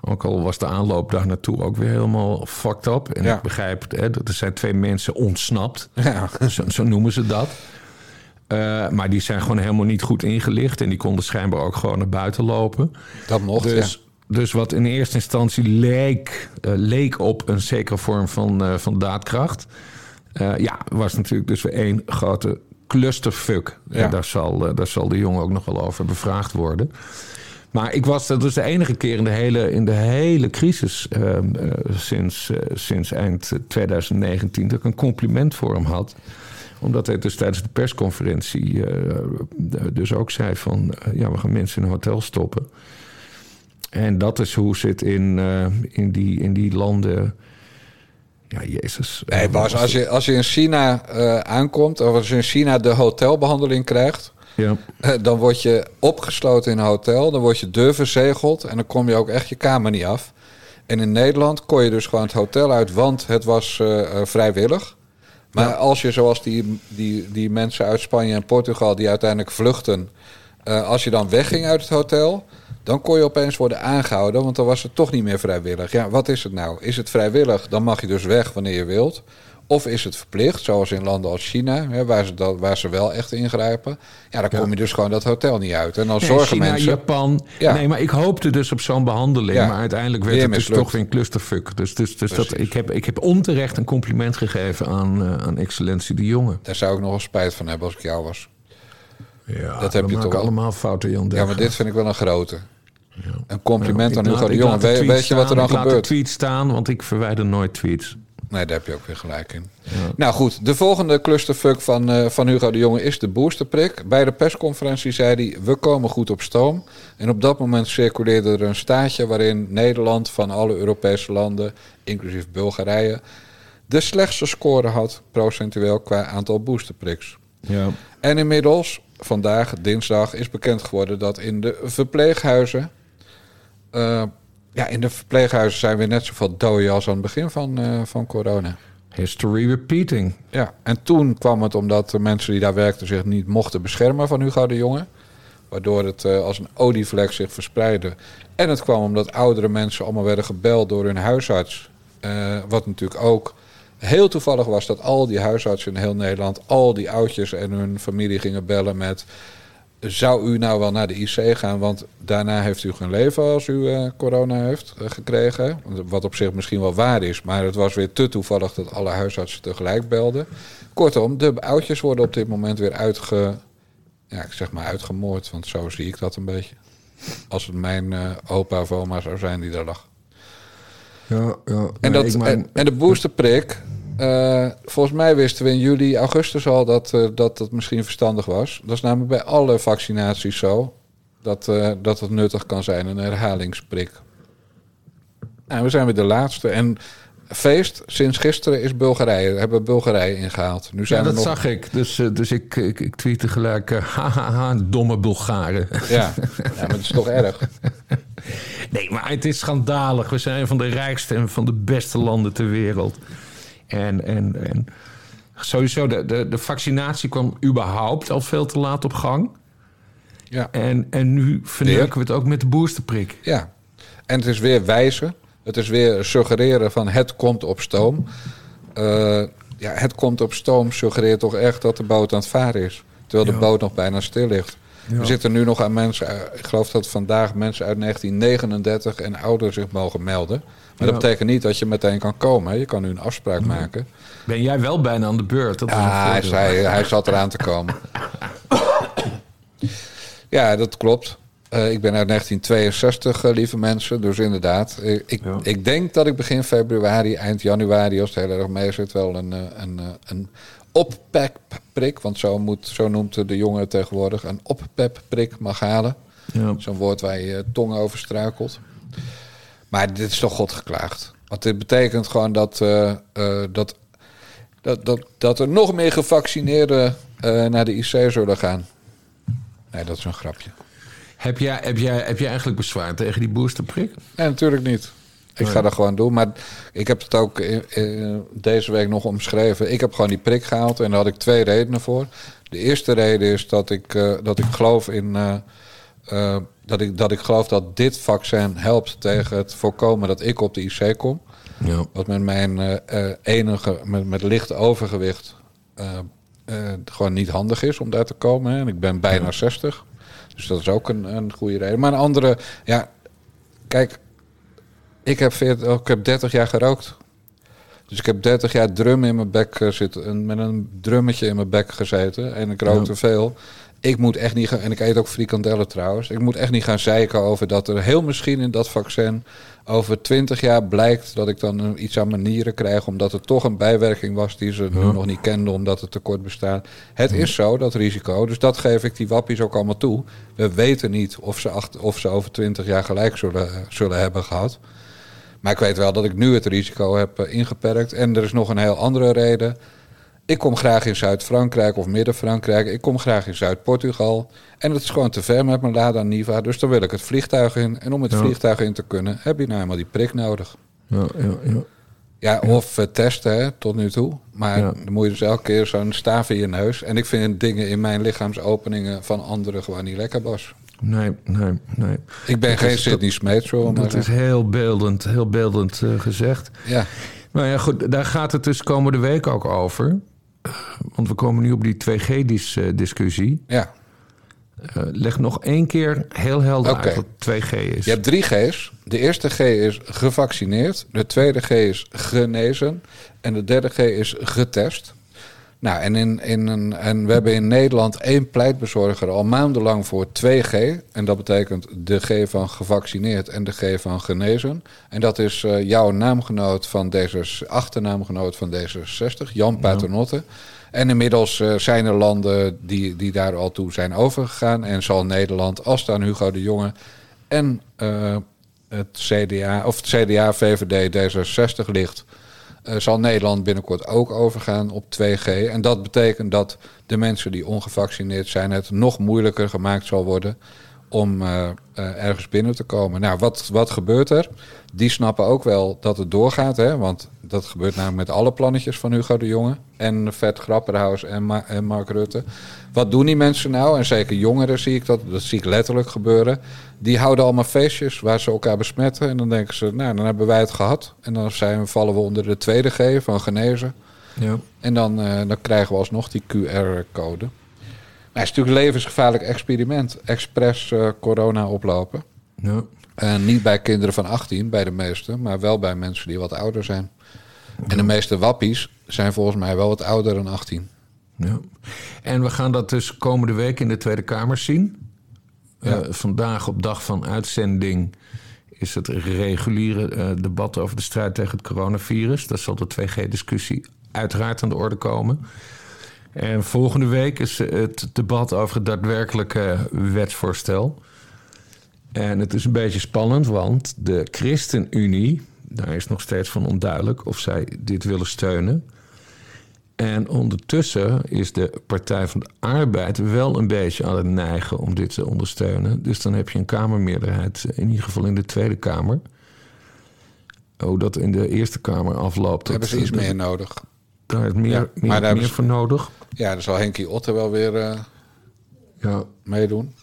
Speaker 3: Ook al was de aanloop daar naartoe ook weer helemaal fucked up. En
Speaker 1: Ja.
Speaker 3: ik begrijp, hè, dat er zijn twee mensen ontsnapt.
Speaker 1: Ja.
Speaker 3: Zo, zo noemen ze dat. Eh, maar die zijn gewoon helemaal niet goed ingelicht. En die konden schijnbaar ook gewoon naar buiten lopen.
Speaker 1: Dat mocht,
Speaker 3: Dus, dus wat in eerste instantie leek, eh, leek op een zekere vorm van, eh, van daadkracht. ja, was natuurlijk dus weer één grote clusterfuck.
Speaker 1: Ja.
Speaker 3: En daar zal, daar zal de jongen ook nog wel over bevraagd worden. Maar ik was, dat was de enige keer in de hele, in de hele crisis ehm, eh, sinds, sinds eind 2019 dat ik een compliment voor hem had omdat hij dus tijdens de persconferentie eh, dus ook zei van... eh, ja, we gaan mensen in een hotel stoppen. En dat is hoe het in, eh, in, die, in die landen... Ja, jezus.
Speaker 1: Nee, Bas, als je, als je in China aankomt, of als je in China de hotelbehandeling krijgt,
Speaker 3: Ja,
Speaker 1: dan word je opgesloten in een hotel, dan word je deur verzegeld en dan kom je ook echt je kamer niet af. En in Nederland kon je dus gewoon het hotel uit, want het was vrijwillig. Maar als je zoals die, die, die mensen uit Spanje en Portugal die uiteindelijk vluchten, eh, als je dan wegging uit het hotel, dan kon je opeens worden aangehouden, want dan was het toch niet meer vrijwillig. Ja, wat is het nou? Is het vrijwillig? Dan mag je dus weg wanneer je wilt. Of is het verplicht, zoals in landen als China, hè, waar, ze dat, waar ze wel echt ingrijpen. Ja, dan kom je dus gewoon dat hotel niet uit. En dan
Speaker 3: Nee,
Speaker 1: zorgen
Speaker 3: China,
Speaker 1: mensen.
Speaker 3: Japan.
Speaker 1: Ja.
Speaker 3: Nee, maar ik hoopte dus op zo'n behandeling.
Speaker 1: Ja.
Speaker 3: Maar uiteindelijk werd
Speaker 1: Weer
Speaker 3: het dus toch weer een clusterfuck. Dus, dus, dus dat, ik, heb, ik heb onterecht een compliment gegeven aan, eh, aan excellentie de Jonge.
Speaker 1: Daar zou ik nog wel spijt van hebben als ik jou was.
Speaker 3: Ja,
Speaker 1: Dat heb
Speaker 3: we
Speaker 1: je
Speaker 3: maken
Speaker 1: toch-
Speaker 3: allemaal fouten, Jan
Speaker 1: Ja, maar dit vind ik wel een grote. Een compliment
Speaker 3: Ik
Speaker 1: aan Hugo de Jonge. Weet, je wat er dan
Speaker 3: ik laat
Speaker 1: gebeurt?
Speaker 3: de tweet staan, want ik verwijder nooit tweets.
Speaker 1: Nee, daar heb je ook weer gelijk in. Nou goed, de volgende clusterfuck van, eh, van Hugo de Jonge is de boosterprik. Bij de persconferentie zei hij, we komen goed op stoom. En op dat moment circuleerde er een staatje waarin Nederland van alle Europese landen, inclusief Bulgarije, de slechtste score had procentueel qua aantal boosterpriks.
Speaker 3: Ja.
Speaker 1: En inmiddels, vandaag, dinsdag, is bekend geworden dat in de verpleeghuizen. eh, ja, in de verpleeghuizen zijn weer net zoveel doden als aan het begin van, eh, van corona.
Speaker 3: History repeating.
Speaker 1: Ja, en toen kwam het omdat de mensen die daar werkten zich niet mochten beschermen van Hugo de Jonge. Waardoor het eh, als een olievlek zich verspreidde. En het kwam omdat oudere mensen allemaal werden gebeld door hun huisarts. Eh, wat natuurlijk ook heel toevallig was dat al die huisartsen in heel Nederland, al die oudjes en hun familie gingen bellen met. Zou u nou wel naar de IC gaan? Want daarna heeft u geen leven als u eh, corona heeft eh, gekregen. Wat op zich misschien wel waar is. Maar het was weer te toevallig dat alle huisartsen tegelijk belden. Kortom, de oudjes worden op dit moment weer uitge, ja, ik zeg maar uitgemoord. Want zo zie ik dat een beetje. Als het mijn eh, opa of oma zou zijn die daar lag.
Speaker 3: Ja, ja.
Speaker 1: En, dat,
Speaker 3: ik mijn-
Speaker 1: en, en de boosterprik. Eh, volgens mij wisten we in juli, augustus al dat, eh, dat dat misschien verstandig was. Dat is namelijk bij alle vaccinaties zo. Dat, eh, dat het nuttig kan zijn, een herhalingsprik. Nou, we zijn weer de laatste. En feest, sinds gisteren is Bulgarije. Hebben we Bulgarije ingehaald. Nu zijn
Speaker 3: ja, dat
Speaker 1: nog...
Speaker 3: zag ik. Dus, dus ik, ik, ik tweette gelijk... hahaha, domme Bulgaren.
Speaker 1: Ja. ja, maar het is toch erg.
Speaker 3: Nee, maar het is schandalig. We zijn van de rijkste en van de beste landen ter wereld. En, en, en sowieso, de, de, de vaccinatie kwam überhaupt al veel te laat op gang.
Speaker 1: Ja.
Speaker 3: En, en nu verneuken we het ook met de boosterprik.
Speaker 1: Ja, en het is weer wijzen. Het is weer suggereren van het komt op stoom. Eh, ja, het komt op stoom suggereert toch echt dat de boot aan het varen is. Terwijl de boot nog bijna stil ligt. We zitten nu nog aan mensen, ik geloof dat vandaag mensen uit 1939 en ouder zich mogen melden. Maar dat betekent niet dat je meteen kan komen. hè. Je kan nu een afspraak maken.
Speaker 3: Ben jij wel bijna aan de beurt? Dat
Speaker 1: Ja, hij, zei, hij zat eraan te komen. Ja, dat klopt. Eh, ik ben uit 1962, eh, lieve mensen. Dus inderdaad, ik, ik denk dat ik begin februari, eind januari, als het heel erg mee zit, wel een, eh, een, een oppep-prik, want zo, moet, zo noemt de jongen tegenwoordig, een oppep-prik mag halen.
Speaker 3: Ja.
Speaker 1: Zo'n woord waar je je tong over struikelt. Maar dit is toch God geklaagd. Want dit betekent gewoon dat, eh, eh, dat, dat, dat, dat er nog meer gevaccineerden eh, naar de IC zullen gaan. Nee, dat is een grapje.
Speaker 3: Heb jij, heb, jij, heb jij eigenlijk bezwaar tegen die boosterprik?
Speaker 1: Nee, natuurlijk niet. Ik ga dat gewoon doen. Maar ik heb het ook deze week nog omschreven. Ik heb gewoon die prik gehaald en daar had ik twee redenen voor. De eerste reden is dat ik, dat ik geloof in. Dat, ik, dat ik geloof dat dit vaccin helpt tegen het voorkomen dat ik op de IC kom.
Speaker 3: Ja.
Speaker 1: Wat met mijn eh, eh, enige, met, met licht overgewicht, eh, gewoon niet handig is om daar te komen. Hè. En ik ben bijna 60. Dus dat is ook een, een goede reden. Maar een andere, ja, kijk, ik heb, 40, oh, ik heb 30 jaar gerookt. Dus ik heb 30 jaar drum in mijn bek zitten, en met een drummetje in mijn bek gezeten. En ik rook te veel. Ik moet echt niet gaan, en ik eet ook frikandellen trouwens. Ik moet echt niet gaan zeiken over dat er heel misschien in dat vaccin over 20 jaar blijkt dat ik dan iets aan mijn nieren krijg. Omdat het toch een bijwerking was die ze nu nog niet kenden, omdat het tekort bestaat. Het is zo, dat risico. Dus dat geef ik die wappies ook allemaal toe. We weten niet of ze, acht, of ze over 20 jaar gelijk zullen, zullen hebben gehad. Maar ik weet wel dat ik nu het risico heb eh, ingeperkt. En er is nog een heel andere reden. Ik kom graag in Zuid-Frankrijk of Midden-Frankrijk. Ik kom graag in Zuid-Portugal. En het is gewoon te ver met mijn Lada Niva. Dus dan wil ik het vliegtuig in. En om het
Speaker 3: Ja.
Speaker 1: vliegtuig in te kunnen, heb je nou eenmaal die prik nodig.
Speaker 3: Ja, ja, ja.
Speaker 1: Ja, of eh, testen hè, tot nu toe. Maar
Speaker 3: Ja.
Speaker 1: dan moet je dus elke keer zo'n staaf in je neus. En ik vind dingen in mijn lichaamsopeningen van anderen gewoon niet lekker, Bas.
Speaker 3: Nee, nee, nee.
Speaker 1: Ik ben
Speaker 3: Dat
Speaker 1: geen
Speaker 3: is-
Speaker 1: Sidney Smeet, zo maar
Speaker 3: Dat is
Speaker 1: zeggen.
Speaker 3: heel beeldend, heel beeldend eh, gezegd.
Speaker 1: Ja,
Speaker 3: Nou ja, goed, daar gaat het dus komende week ook over. Eh, Want we komen nu op die 2G-discussie.
Speaker 1: ja.
Speaker 3: Eh, leg nog één keer heel helder
Speaker 1: Oké.
Speaker 3: uit wat 2G is.
Speaker 1: Je hebt drie G's. De eerste G is gevaccineerd. De tweede G is genezen. En de derde G is getest. Nou, en, in, in een, en we hebben in Nederland één pleitbezorger al maandenlang voor 2G. En dat betekent de G van gevaccineerd en de G van genezen. En dat is eh, jouw naamgenoot van deze achternaamgenoot van D66, Jan Paternotte. En inmiddels eh, zijn er landen die, die daar al toe zijn overgegaan. En zal Nederland, als aan Hugo de Jonge en eh, het CDA, of het CDA, VVD, D66 ligt, zal Nederland binnenkort ook overgaan op 2G. En dat betekent dat de mensen die ongevaccineerd zijn het nog moeilijker gemaakt zal worden om eh, eh, ergens binnen te komen. Nou, wat, wat gebeurt er? Die snappen ook wel dat het doorgaat, hè? want dat gebeurt namelijk met alle plannetjes van Hugo de Jonge en Vet Grapperhaus en, Ma- en Mark Rutte. Wat doen die mensen nou? En zeker jongeren zie ik dat, dat zie ik letterlijk gebeuren. Die houden allemaal feestjes waar ze elkaar besmetten. En dan denken ze, nou, dan hebben wij het gehad. En dan zijn, vallen we onder de tweede G van genezen.
Speaker 3: Ja.
Speaker 1: En dan, eh, dan krijgen we alsnog die QR-code. Nou, het is natuurlijk een levensgevaarlijk experiment. Expres eh, corona oplopen.
Speaker 3: Ja.
Speaker 1: En niet bij kinderen van 18, bij de meeste, maar wel bij mensen die wat ouder zijn. En de meeste wappies zijn volgens mij wel wat ouder dan 18.
Speaker 3: Ja. En we gaan dat dus komende week in de Tweede Kamer zien.
Speaker 1: Ja.
Speaker 3: Eh, vandaag op dag van uitzending is het reguliere eh, debat over de strijd tegen het coronavirus. Daar zal de 2G-discussie uiteraard aan de orde komen. En volgende week is het debat over het daadwerkelijke wetsvoorstel. En het is een beetje spannend, want de ChristenUnie, daar is nog steeds van onduidelijk of zij dit willen steunen. En ondertussen is de Partij van de Arbeid wel een beetje aan het neigen om dit te ondersteunen. Dus dan heb je een Kamermeerderheid, in ieder geval in de Tweede Kamer. Hoe dat in de Eerste Kamer afloopt.
Speaker 1: Hebben ze iets meer nodig.
Speaker 3: Daar is meer,
Speaker 1: Ja,
Speaker 3: meer,
Speaker 1: maar daar
Speaker 3: meer voor nodig.
Speaker 1: Ja, dan zal Henkie Otter wel weer eh,
Speaker 3: Ja.
Speaker 1: meedoen.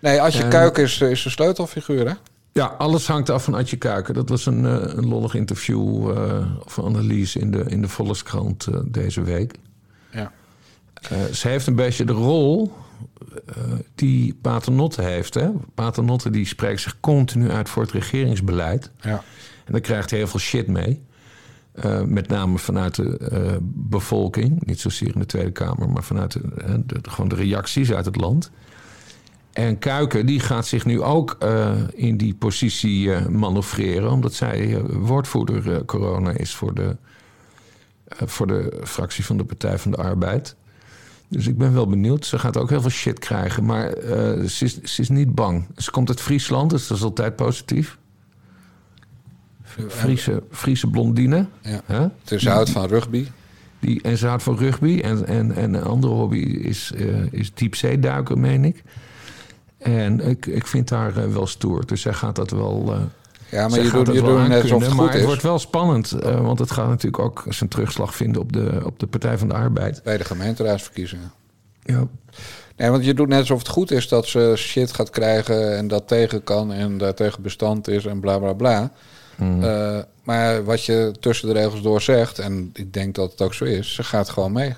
Speaker 1: Nee, Adje
Speaker 3: En-
Speaker 1: Kuik is, is een sleutelfiguur, hè?
Speaker 3: ja, alles hangt af van Adje Kuiken. Dat was een, eh, een lollig interview eh, of analyse in de, in de Volkskrant eh, deze week.
Speaker 1: Ja.
Speaker 3: Eh, ze heeft een beetje de rol eh, die Paternotte heeft. Hè? Paternotte die spreekt zich continu uit voor het regeringsbeleid.
Speaker 1: ja.
Speaker 3: En daar krijgt hij heel veel shit mee. Eh, met name vanuit de eh, bevolking. Niet zozeer in de Tweede Kamer, maar vanuit eh, de- gewoon de reacties uit het land. En Kuiken die gaat zich nu ook in die positie manoeuvreren. Omdat zij woordvoerder corona is voor de, voor de fractie van de Partij van de Arbeid. Dus ik ben wel benieuwd. Ze gaat ook heel veel shit krijgen. Maar ze, is, ze is niet bang. Ze komt uit Friesland, dus dat is altijd positief. Friese, Friese blondine.
Speaker 1: Ja. Het is hout van rugby.
Speaker 3: Die, en ze houdt van rugby. En, en, en een andere hobby is, eh is diepzeeduiken, meen ik. En ik, ik vind haar eh, wel stoer. Dus zij gaat dat wel. eh,
Speaker 1: Ja, maar je doet,
Speaker 3: het
Speaker 1: je
Speaker 3: wel
Speaker 1: doet net alsof het
Speaker 3: Maar
Speaker 1: goed
Speaker 3: het
Speaker 1: is.
Speaker 3: wordt wel spannend. want het gaat natuurlijk ook zijn terugslag vinden op de, op de Partij van de Arbeid.
Speaker 1: Bij de gemeenteraadsverkiezingen.
Speaker 3: Ja.
Speaker 1: Nee, want je doet net alsof het goed is dat ze shit gaat krijgen en dat tegen kan en daartegen bestand is en bla bla bla.
Speaker 3: Hmm.
Speaker 1: Eh, maar wat je tussen de regels door zegt, en ik denk dat het ook zo is, ze gaat gewoon mee.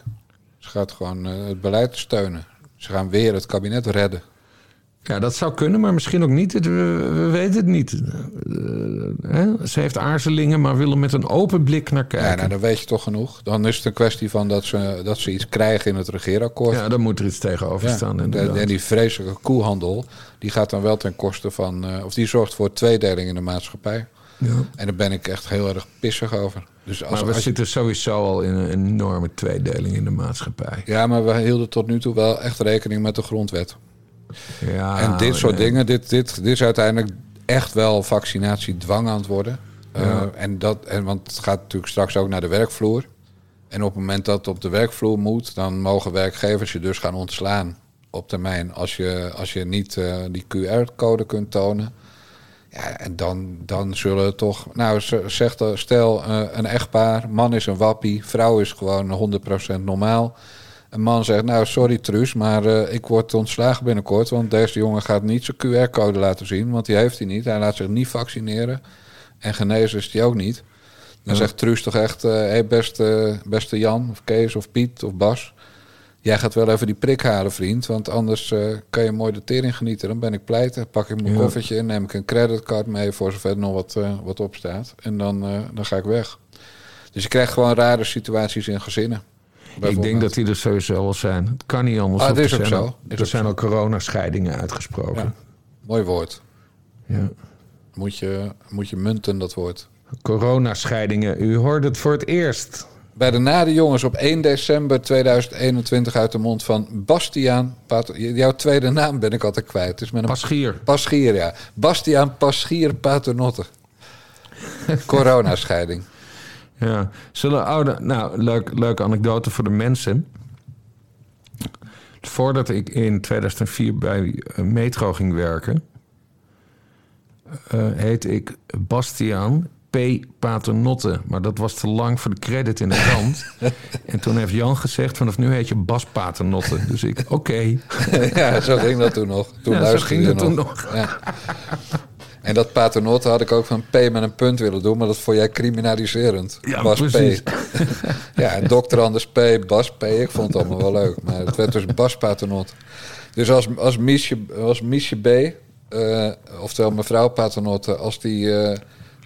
Speaker 1: Ze gaat gewoon eh, het beleid steunen. Ze gaan weer het kabinet redden.
Speaker 3: Ja, dat zou kunnen, maar misschien ook niet. We, we weten het niet. Eh, hè? Ze heeft aarzelingen, maar wil er met een open blik naar
Speaker 1: Ja,
Speaker 3: kijken.
Speaker 1: nou, dan weet je toch genoeg. Dan is het een kwestie van dat ze, dat ze iets krijgen in het regeerakkoord.
Speaker 3: Ja, dan moet er iets tegenover
Speaker 1: Ja,
Speaker 3: staan.
Speaker 1: en,
Speaker 3: inderdaad.
Speaker 1: en die vreselijke koehandel, die gaat dan wel ten koste van... of die zorgt voor tweedeling in de maatschappij.
Speaker 3: Ja.
Speaker 1: En daar ben ik echt heel erg pissig over. Dus als,
Speaker 3: Maar we
Speaker 1: als je-
Speaker 3: zitten sowieso al in een enorme tweedeling in de maatschappij.
Speaker 1: ja, maar we hielden tot nu toe wel echt rekening met de grondwet.
Speaker 3: Ja,
Speaker 1: en dit soort
Speaker 3: nee.
Speaker 1: dingen, dit, dit, dit is uiteindelijk echt wel vaccinatiedwang aan het worden.
Speaker 3: Ja.
Speaker 1: Eh, en dat, en, want het gaat natuurlijk straks ook naar de werkvloer. En op het moment dat het op de werkvloer moet, dan mogen werkgevers je dus gaan ontslaan op termijn. Als je, als je niet eh, die QR-code kunt tonen. Ja, en dan, dan zullen toch. Nou, zegt stel eh, een echtpaar, man is een wappie, vrouw is gewoon 100% normaal. Een man zegt, nou sorry Truus, maar eh, ik word ontslagen binnenkort, want deze jongen gaat niet zijn QR-code laten zien, want die heeft hij niet. Hij laat zich niet vaccineren en genezen is hij ook niet. Dan
Speaker 3: Ja.
Speaker 1: zegt Truus toch echt, hé hey, beste, beste Jan of Kees of Piet of Bas, jij gaat wel even die prik halen vriend, want anders eh, kan je mooi de tering genieten. Dan ben ik pleiten, pak ik mijn
Speaker 3: Ja.
Speaker 1: koffertje in, neem ik een creditcard mee voor zover er nog wat, eh, wat op staat. En dan, eh, dan ga ik weg. Dus je krijgt gewoon rare situaties in gezinnen.
Speaker 3: Ik denk dat die er sowieso al zijn. Het kan niet anders.
Speaker 1: Ah, dat is
Speaker 3: er
Speaker 1: ook
Speaker 3: zijn
Speaker 1: zo.
Speaker 3: al- Er zijn
Speaker 1: zo.
Speaker 3: al coronascheidingen uitgesproken.
Speaker 1: Ja. Mooi woord.
Speaker 3: Ja.
Speaker 1: Moet je, moet je munten, dat woord.
Speaker 3: Coronascheidingen. U hoorde het voor het eerst.
Speaker 1: Bij de Nade Jongens op 1 december 2021 uit de mond van Bastiaan. Jouw tweede naam ben ik altijd kwijt. Het is met een
Speaker 3: Paschier.
Speaker 1: Paschier, ja. Bastiaan Paschier Paternotte. Coronascheiding.
Speaker 3: Ja. Zullen oude... Nou, leuk, leuke anekdote voor de mensen. Voordat ik in 2004 bij eh, Metro ging werken... eh heette ik Bastiaan P. Paternotte. Maar dat was te lang voor de credit in de krant. en toen heeft Jan gezegd... vanaf nu heet je Bas Paternotte. Dus ik, oké.
Speaker 1: ja, zo ging dat toen nog. Toen
Speaker 3: Ja,
Speaker 1: luisterde
Speaker 3: ging dat toen
Speaker 1: nog. Ja. En dat paternotte had ik ook van P met een punt willen doen, maar dat vond jij criminaliserend.
Speaker 3: Ja,
Speaker 1: Bas
Speaker 3: precies.
Speaker 1: P. ja, en dokter Anders P, Bas P. Ik vond het allemaal wel leuk, maar het werd dus Bas Paternot. Dus als, als, Miesje, als Miesje B, eh, oftewel mevrouw Paternotte, als die eh,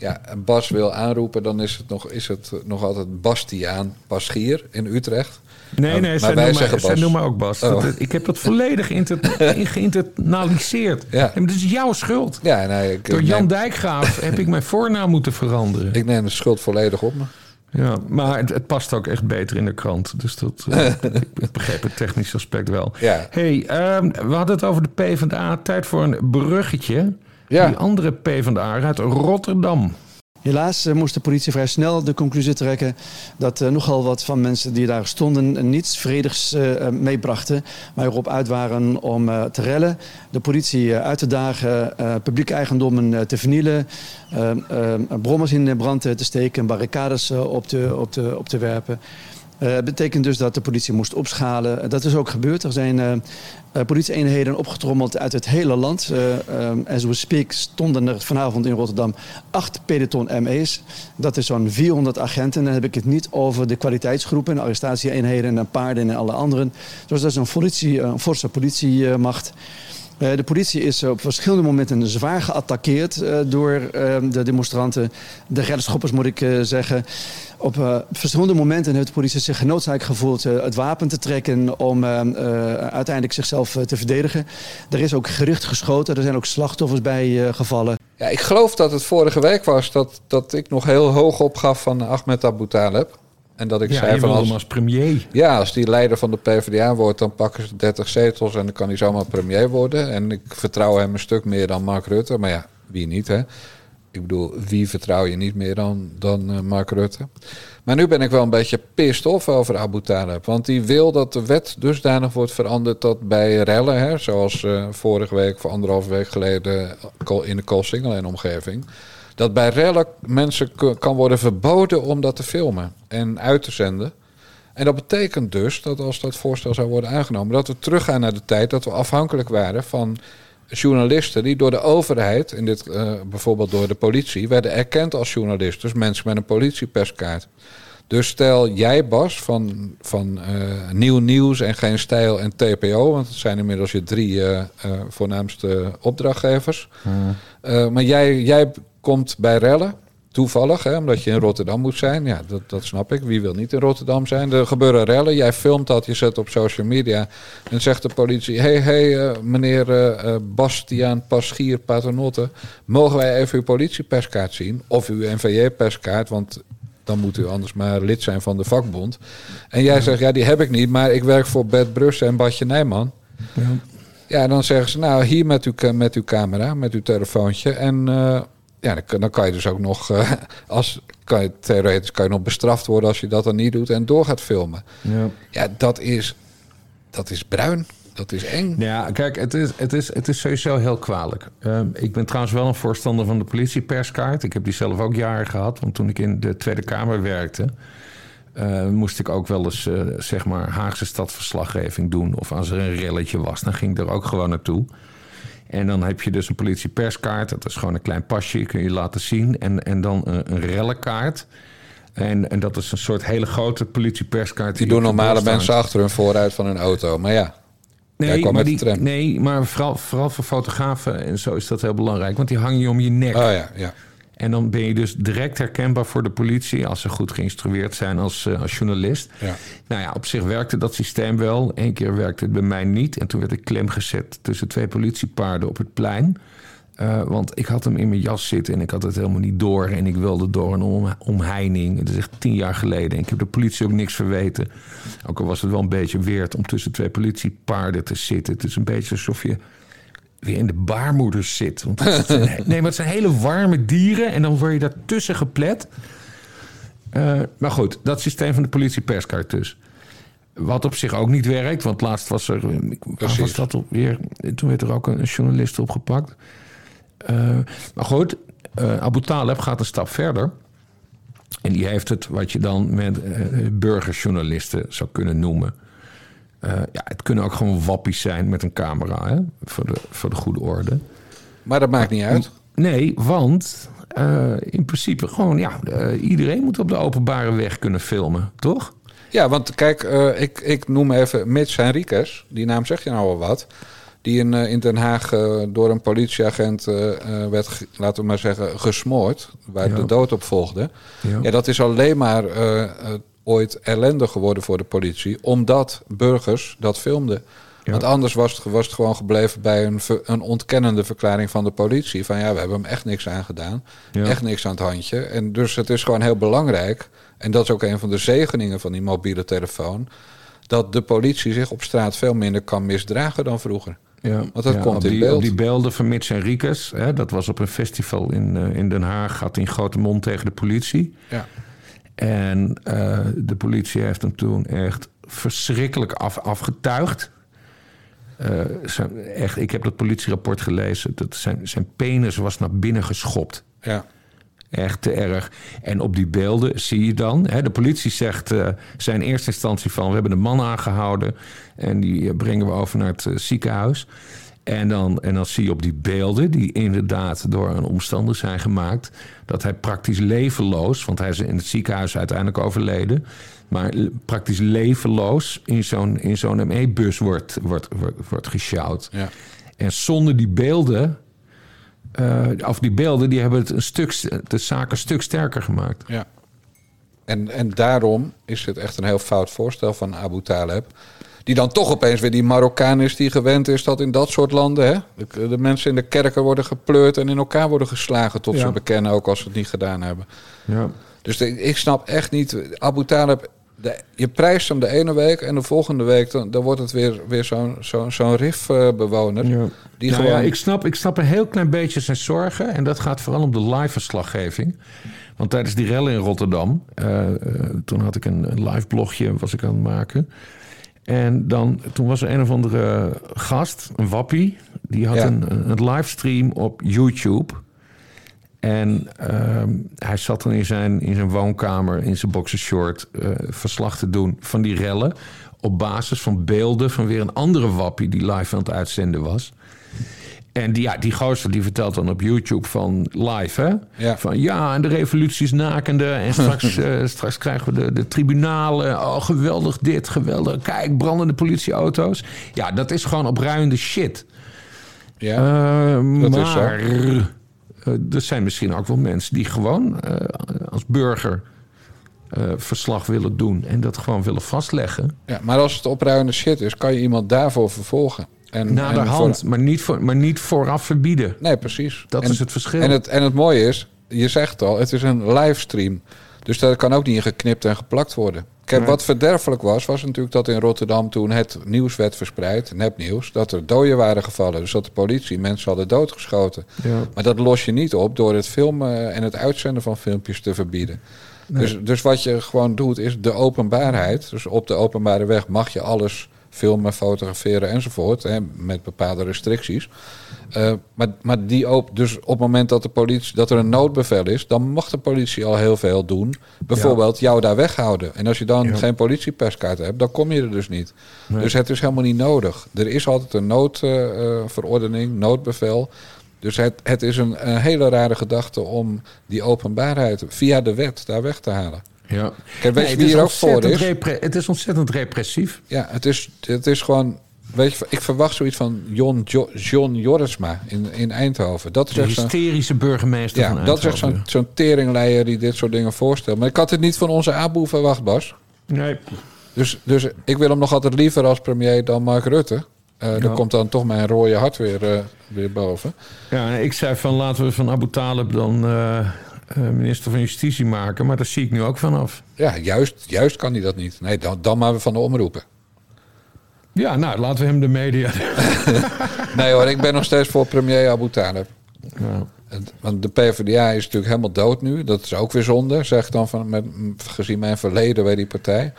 Speaker 1: ja, Bas wil aanroepen, dan is het nog, is het nog altijd Bastiaan Paschier in Utrecht.
Speaker 3: Nee, nee, zij, noemen,
Speaker 1: zeggen
Speaker 3: zij noemen ook Bas.
Speaker 1: Oh.
Speaker 3: Dat- ik heb dat volledig geïnternaliseerd.
Speaker 1: Ja.
Speaker 3: Het is jouw schuld.
Speaker 1: Ja, nee, ik,
Speaker 3: Door Jan
Speaker 1: neem,
Speaker 3: Dijkgraaf heb ik mijn voornaam moeten veranderen.
Speaker 1: ik neem de schuld volledig op me.
Speaker 3: Ja, maar het, het past ook echt beter in de krant. Dus dat, eh, ik, begreep het technisch aspect wel.
Speaker 1: Ja.
Speaker 3: hey, ehm, we hadden het over de PvdA. Tijd voor een bruggetje.
Speaker 1: Ja.
Speaker 3: Die andere PvdA uit Rotterdam.
Speaker 7: Helaas eh, moest de politie vrij snel de conclusie trekken dat eh, nogal wat van mensen die daar stonden niets vredigs eh, eh, meebrachten, maar erop uit waren om eh, te rellen, de politie uit te dagen, eh publieke eigendommen eh, te vernielen, brommers in de brand te steken, barricades op, te, op, te, op te werpen. Eh, Het betekent dus dat de politie moest opschalen. Dat is ook gebeurd. Er zijn eh, eh, politieeenheden opgetrommeld uit het hele land. Eh, eh, as we speak stonden er vanavond in Rotterdam acht peloton ME's. Dat is zo'n 400 agenten. Dan heb ik het niet over de kwaliteitsgroepen, de arrestatieeenheden en paarden en alle anderen. Dus dat is een, politie, een forse politiemacht. Eh, de politie is op verschillende momenten zwaar geattaqueerd eh, door eh, de demonstranten. De reddenschoppers moet ik eh, zeggen. Op verschillende momenten heeft de politie zich genoodzaakt gevoeld het wapen te trekken om eh, eh, uiteindelijk zichzelf te verdedigen. Er is ook gericht geschoten, er zijn ook slachtoffers bij gevallen.
Speaker 1: Ja, ik geloof dat het vorige week was dat, dat ik nog heel hoog opgaf van Ahmed Abu Talib. En dat ik
Speaker 3: Ja,
Speaker 1: zei van als,
Speaker 3: als premier.
Speaker 1: ja, als die leider van de PvdA wordt, dan pakken ze 30 zetels en dan kan hij zomaar premier worden. En ik vertrouw hem een stuk meer dan Mark Rutte. Maar ja, wie niet hè. Ik bedoel, wie vertrouw je niet meer dan, dan eh, Mark Rutte? Maar nu ben ik wel een beetje pissed off over Abu Talib. Want die wil dat de wet dusdanig wordt veranderd dat bij rellen, hè, zoals uh, vorige week of anderhalve week geleden in de Koolsingel en omgeving, dat bij rellen mensen kan worden verboden om dat te filmen en uit te zenden. En dat betekent dus dat als dat voorstel zou worden aangenomen, dat we teruggaan naar de tijd dat we afhankelijk waren van journalisten die door de overheid, in dit, uh, bijvoorbeeld door de politie, werden erkend als journalist. Dus mensen met een politieperskaart. Dus stel jij, Bas, van, van uh, Nieuw Nieuws en Geen Stijl en TPO, want het zijn inmiddels je drie uh, voornaamste opdrachtgevers. Hmm. maar jij, jij komt bij rellen toevallig, hè, omdat je in Rotterdam moet zijn. Ja, dat, dat snap ik. Wie wil niet in Rotterdam zijn? Er gebeuren rellen. Jij filmt dat, je zet op social media. En zegt de politie: hey, hey, uh, meneer uh, Bastiaan Paschier Paternotte, mogen wij even uw politieperskaart zien? Of uw NVJ-perskaart, want dan moet u anders maar lid zijn van de vakbond. En jij zegt: ja, die heb ik niet, maar ik werk voor Bert Brussen en Badje Nijman. Ja. Ja, dan zeggen ze, nou, hier met uw, met uw camera, met uw telefoontje. En ja, dan, kan je dus ook nog, uh, als, kan je, theoretisch kan je nog bestraft worden als je dat dan niet doet en door gaat filmen. Ja, ja dat, is, dat is bruin. Dat is eng.
Speaker 3: Ja, kijk, het is, het is, het is sowieso heel kwalijk. Ehm, ik ben trouwens wel een voorstander van de politieperskaart. Ik heb die zelf ook jaren gehad. Want toen ik in de Tweede Kamer werkte... Uh, moest ik ook wel eens, uh, zeg maar, Haagse stadverslaggeving doen. Of als er een relletje was, dan ging ik er ook gewoon naartoe. En dan heb je dus een politieperskaart. Dat is gewoon een klein pasje, kun je laten zien. En, en dan een, een rellenkaart. En, en dat is een soort hele grote politieperskaart.
Speaker 1: Die, die doen normale mensen achter hun vooruit van een auto. Maar ja,
Speaker 3: Nee, maar, die, nee, maar vooral, vooral voor fotografen en zo is dat heel belangrijk. Want die hang je om je nek.
Speaker 1: Oh ja, ja.
Speaker 3: En dan ben je dus direct herkenbaar voor de politie als ze goed geïnstrueerd zijn als, uh, als journalist. Ja. Nou ja, op zich werkte dat systeem wel. Eén keer werkte het bij mij niet. En toen werd ik klem gezet tussen twee politiepaarden op het plein. Uh, want ik had hem in mijn jas zitten en ik had het helemaal niet door. En ik wilde door een om, omheining. Het is echt tien jaar geleden. En ik heb de politie ook niks verweten. Ook al was het wel een beetje weerd om tussen twee politiepaarden te zitten. Het is een beetje alsof je weer in de baarmoeder zit. Want nee, maar het zijn hele warme dieren en dan word je daartussen geplet. Uh, maar goed, dat systeem van de politieperskaart dus. Wat op zich ook niet werkt, want laatst was er... was dat weer? Toen werd er ook een journalist opgepakt. Uh, maar goed, uh, Abu Taleb gaat een stap verder. En die heeft het wat je dan met burgerjournalisten zou kunnen noemen. Uh, ja, het kunnen ook gewoon wappies zijn met een camera, hè? Voor, de, voor de goede orde.
Speaker 1: Maar dat maakt niet uit.
Speaker 3: Nee, want uh, in principe gewoon, ja, uh, iedereen moet op de openbare weg kunnen filmen, toch?
Speaker 1: Ja, want kijk, ik, ik noem even Mitch Henriquez. Die naam zegt je nou al wat. Die in, in Den Haag door een politieagent werd, laten we maar zeggen, gesmoord. Waar ja. de dood op volgde. Ja. ja. dat is alleen maar ooit ellendig geworden voor de politie, omdat burgers dat filmden. Want anders was het, was het gewoon gebleven bij een, een ontkennende verklaring van de politie. Van ja, we hebben hem echt niks aangedaan. Echt niks aan het handje. En dus het is gewoon heel belangrijk. En dat is ook een van de zegeningen van die mobiele telefoon. Dat de politie zich op straat veel minder kan misdragen dan vroeger. Ja, Want dat komt
Speaker 3: in
Speaker 1: die, beeld.
Speaker 3: Die beelden van Mitch Enriquez, hè, dat was op een festival in, uh, in Den Haag, gaat in grote mond tegen de politie. Ja. En uh, de politie heeft hem toen echt verschrikkelijk af, afgetuigd. Uh, zijn, echt, ik heb dat politierapport gelezen. Dat zijn, zijn penis was naar binnen geschopt. Ja. Echt te erg. En op die beelden zie je dan... Hè, de politie zegt uh, zijn eerste instantie van... we hebben de man aangehouden en die brengen we over naar het ziekenhuis. En dan, en dan zie je op die beelden, die inderdaad door een omstander zijn gemaakt, dat hij praktisch levenloos, want hij is in het ziekenhuis uiteindelijk overleden, maar praktisch levenloos in zo'n, in zo'n ME-bus wordt, wordt, wordt, wordt gesjouwd. Ja. En zonder die beelden, uh, of die beelden, die hebben het een stuk, de zaak een stuk sterker gemaakt.
Speaker 1: Ja. En, en daarom is het echt een heel fout voorstel van Abu Taleb. Die dan toch opeens weer die Marokkaan is die gewend is dat in dat soort landen hè, de, de mensen in de kerken worden gepleurd en in elkaar worden geslagen tot ze bekennen, ook als ze het niet gedaan hebben. Ja. Dus ik snap echt niet. Abu Talib de, je prijst hem de ene week en de volgende week dan, dan wordt het weer, weer zo'n zo, zo'n RIF-bewoner.
Speaker 3: Ja.
Speaker 1: Die
Speaker 3: Nou
Speaker 1: gewoon.
Speaker 3: ja, ik, snap, ik snap een heel klein beetje zijn zorgen. En dat gaat vooral om de live-verslaggeving. Want tijdens die rellen in Rotterdam... eh, eh, toen had ik een, een live blogje was ik aan het maken. En dan, toen was er een of andere gast, een wappie... die had
Speaker 1: Ja.
Speaker 3: een, een livestream op YouTube... En ehm, hij zat dan in zijn, in zijn woonkamer, in zijn boxershort, eh verslag te doen van die rellen. Op basis van beelden van weer een andere wappie die live aan het uitzenden was. En die, ja, die gozer die vertelt dan op YouTube van live, hè?
Speaker 1: Ja.
Speaker 3: Van ja, en de revolutie is nakende. En straks, eh, straks krijgen we de, de tribunalen. Oh, geweldig dit, geweldig. Kijk, brandende politieauto's. Ja, dat is gewoon opruiende shit.
Speaker 1: ja.
Speaker 3: Eh,
Speaker 1: Dat
Speaker 3: maar
Speaker 1: is
Speaker 3: eh, er zijn misschien ook wel mensen die gewoon eh, als burger verslag willen doen en dat gewoon willen vastleggen.
Speaker 1: ja, maar als het opruimende shit is, kan je iemand daarvoor vervolgen. En,
Speaker 3: hand,
Speaker 1: voor-
Speaker 3: maar, niet voor, maar niet vooraf verbieden.
Speaker 1: nee, precies.
Speaker 3: Dat
Speaker 1: En-
Speaker 3: is het verschil.
Speaker 1: En het, en het mooie is, je zegt al, het is een livestream. Dus daar kan ook niet geknipt en geplakt worden. Kijk,
Speaker 3: Nee.
Speaker 1: wat verderfelijk was, was natuurlijk dat in Rotterdam toen het nieuws werd verspreid, nepnieuws, dat er doden waren gevallen. Dus dat de politie mensen hadden doodgeschoten.
Speaker 3: Ja.
Speaker 1: Maar dat los je niet op door het filmen en het uitzenden van filmpjes te verbieden. Dus, dus wat je gewoon doet is de openbaarheid. Dus op de openbare weg mag je alles filmen, fotograferen enzovoort. Hè, met bepaalde restricties. Eh, maar, maar die ook, dus op het moment dat, de politie, dat er een noodbevel is, dan mag de politie al heel veel doen. Bijvoorbeeld jou daar weghouden. En als je dan
Speaker 3: Ja.
Speaker 1: geen politiepaskaart hebt, dan kom je er dus niet. Dus het is helemaal niet nodig. Er is altijd een noodverordening, noodbevel. Dus het, het is een, een hele rare gedachte om die openbaarheid via de wet daar weg te halen.
Speaker 3: Ja.
Speaker 1: Kijk, weet
Speaker 3: Nee,
Speaker 1: je
Speaker 3: het,
Speaker 1: wie
Speaker 3: is
Speaker 1: hier ook voor
Speaker 3: ontzettend
Speaker 1: is?
Speaker 3: repre- het is ontzettend repressief.
Speaker 1: Ja, het is, het is gewoon. Weet je, ik verwacht zoiets van John, Jo- John Jorisma in, in Eindhoven. Dat is
Speaker 3: De
Speaker 1: echt zo'n
Speaker 3: hysterische burgemeester van
Speaker 1: ja, dat is zo'n zo'n teringleier die dit soort dingen voorstelt. Maar ik had het niet van onze Abu verwacht, Bas.
Speaker 3: Nee.
Speaker 1: Dus, dus ik wil hem nog altijd liever als premier dan Mark Rutte. Eh
Speaker 3: Ja.
Speaker 1: Dan komt dan toch mijn rode hart weer, eh, weer boven.
Speaker 3: Ja, ik zei van laten we van Abu Talib dan eh, minister van Justitie maken. Maar daar zie ik nu ook vanaf.
Speaker 1: Ja, juist, juist kan hij dat niet. Nee, dan, dan maar van de omroepen.
Speaker 3: Ja, nou, laten we hem de media...
Speaker 1: Nee hoor, ik ben nog steeds voor premier Abu Talib.
Speaker 3: Ja.
Speaker 1: Want de PvdA is natuurlijk helemaal dood nu. Dat is ook weer zonde, zeg ik dan van, met, gezien mijn verleden bij die partij.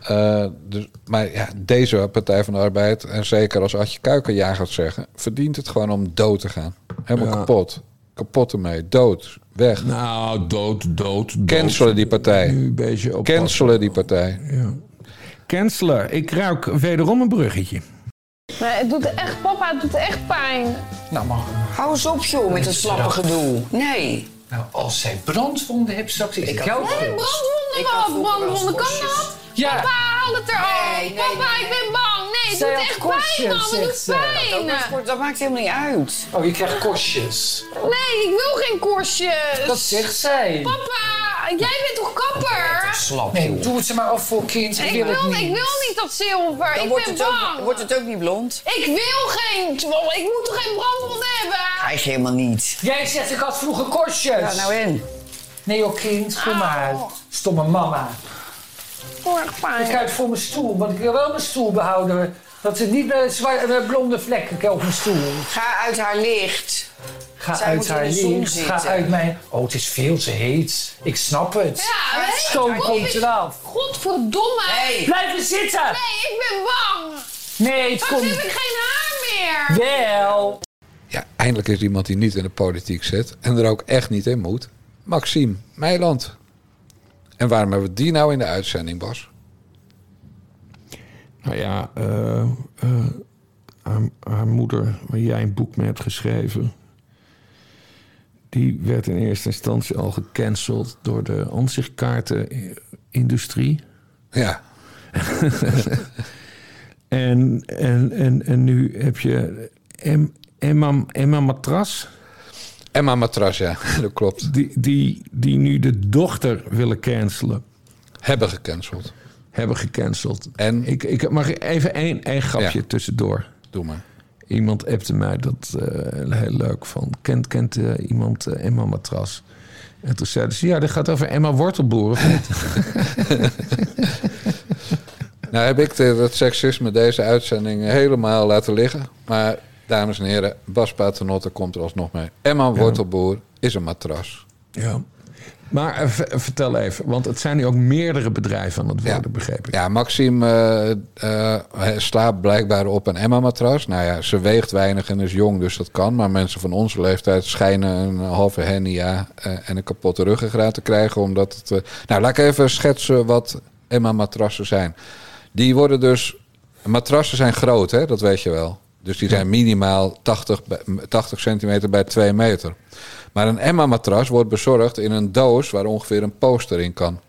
Speaker 1: Eh, dus, maar ja, deze Partij van de Arbeid, en zeker als Adje Kuiken ja gaat zeggen, verdient het gewoon om dood te gaan. Helemaal
Speaker 3: Ja.
Speaker 1: kapot. Kapot ermee. Dood. Weg.
Speaker 3: Nou, dood, dood, dood.
Speaker 1: Cancelen die partij.
Speaker 3: Nu een beetje oppassen.
Speaker 1: Cancelen die partij.
Speaker 3: Ja. Cancelen. Ik ruik wederom een bruggetje.
Speaker 8: Nee, het doet echt, papa, het doet echt pijn.
Speaker 9: Nou, maar
Speaker 10: Hou eens op, joh, met dat slappe gedoe. Nee.
Speaker 9: nou, als zij brandwonden heeft straks, is het jouw
Speaker 8: Nee, brandwonden, wat? Brandwonden, kan dat?
Speaker 9: Ja.
Speaker 8: Papa, haal het eruit.
Speaker 10: Nee, nee,
Speaker 8: Papa,
Speaker 10: nee,
Speaker 8: ik ben bang. Nee, het
Speaker 9: Zij
Speaker 8: doet echt
Speaker 9: korstjes,
Speaker 8: pijn, man. Het doet pijn.
Speaker 10: Dat, maakt- dat maakt helemaal niet uit.
Speaker 9: Oh, je krijgt korstjes.
Speaker 8: Nee, ik wil geen korstjes.
Speaker 9: Dat zegt zij.
Speaker 8: Papa, jij bent toch kapper?
Speaker 10: Slap,
Speaker 9: Nee,
Speaker 10: joh.
Speaker 9: doe het ze maar af voor kind. Ik
Speaker 8: Ik
Speaker 9: wil niet.
Speaker 8: ik wil niet dat zilver.
Speaker 10: Dan
Speaker 8: ik
Speaker 10: wordt
Speaker 8: ben
Speaker 10: het, ook,
Speaker 8: bang.
Speaker 10: wordt het ook niet blond.
Speaker 8: Ik wil geen... Ik moet toch geen brandwonden hebben?
Speaker 10: Krijg je helemaal niet.
Speaker 9: Jij zegt ik had vroeger korstjes.
Speaker 10: Ja, nou en?
Speaker 9: Nee joh, kind, kom maar. Stomme mama.
Speaker 8: Heel erg
Speaker 9: Ik
Speaker 8: pijn.
Speaker 9: ga uit voor mijn stoel, want ik wil wel mijn stoel behouden. Dat ze niet met zwa- met blonde vlekken op mijn stoel.
Speaker 10: Ga uit haar licht.
Speaker 9: Ga
Speaker 10: Zij
Speaker 9: uit haar licht, ga uit mijn... Oh, het is veel te heet. Ik snap het.
Speaker 8: Ja, je,
Speaker 9: Stoom komt
Speaker 8: ik-
Speaker 9: eraf.
Speaker 8: Godverdomme.
Speaker 10: Hey.
Speaker 9: Blijf zitten!
Speaker 8: Nee, ik ben bang.
Speaker 9: Nee, het komt
Speaker 8: heb ik geen haar meer.
Speaker 9: wel.
Speaker 1: Ja, eindelijk is iemand die niet in de politiek zit en er ook echt niet in moet. Maxime Meiland. En waarom hebben we die nou in de uitzending, Bas?
Speaker 3: Nou ja, eh, eh, haar, haar moeder, waar jij een boek mee hebt geschreven... die werd in eerste instantie al gecanceld door de ansichtkaartenindustrie.
Speaker 1: Ja,
Speaker 3: En, en, en, en nu heb je Em- Emma, Emma Matras...
Speaker 1: Emma Matras, ja, dat klopt.
Speaker 3: Die, die, die nu de dochter willen cancelen.
Speaker 1: Hebben gecanceld.
Speaker 3: Hebben gecanceld.
Speaker 1: En?
Speaker 3: Ik, ik mag even één, één grapje
Speaker 1: Ja.
Speaker 3: tussendoor.
Speaker 1: Doe maar.
Speaker 3: Iemand appte mij dat eh, heel leuk van. Kent, kent eh, iemand eh, Emma Matras? En toen zeiden ze, ja, dit gaat over Emma Wortelboer, of niet?
Speaker 1: Nou heb ik de, het seksisme deze uitzending helemaal laten liggen. Maar dames en heren, Bas Paternotte komt er alsnog mee. Emma Wortelboer is een matras.
Speaker 3: Ja. Maar eh, v- vertel even, want het zijn nu ook meerdere bedrijven aan het worden,
Speaker 1: Ja.
Speaker 3: begreep ik.
Speaker 1: Ja, Maxime eh, eh, slaapt blijkbaar op een Emma-matras. Nou ja, ze weegt weinig en is jong, dus dat kan. Maar mensen van onze leeftijd schijnen een halve hernia eh, en een kapotte ruggengraat te krijgen. Omdat het, eh, Nou, laat ik even schetsen wat Emma-matrassen zijn. Die worden dus... Matrassen zijn groot, hè? dat weet je wel. Dus die zijn minimaal 80, bij- 80 centimeter bij 2 meter. Maar een Emma-matras wordt bezorgd in een doos waar ongeveer een poster in kan.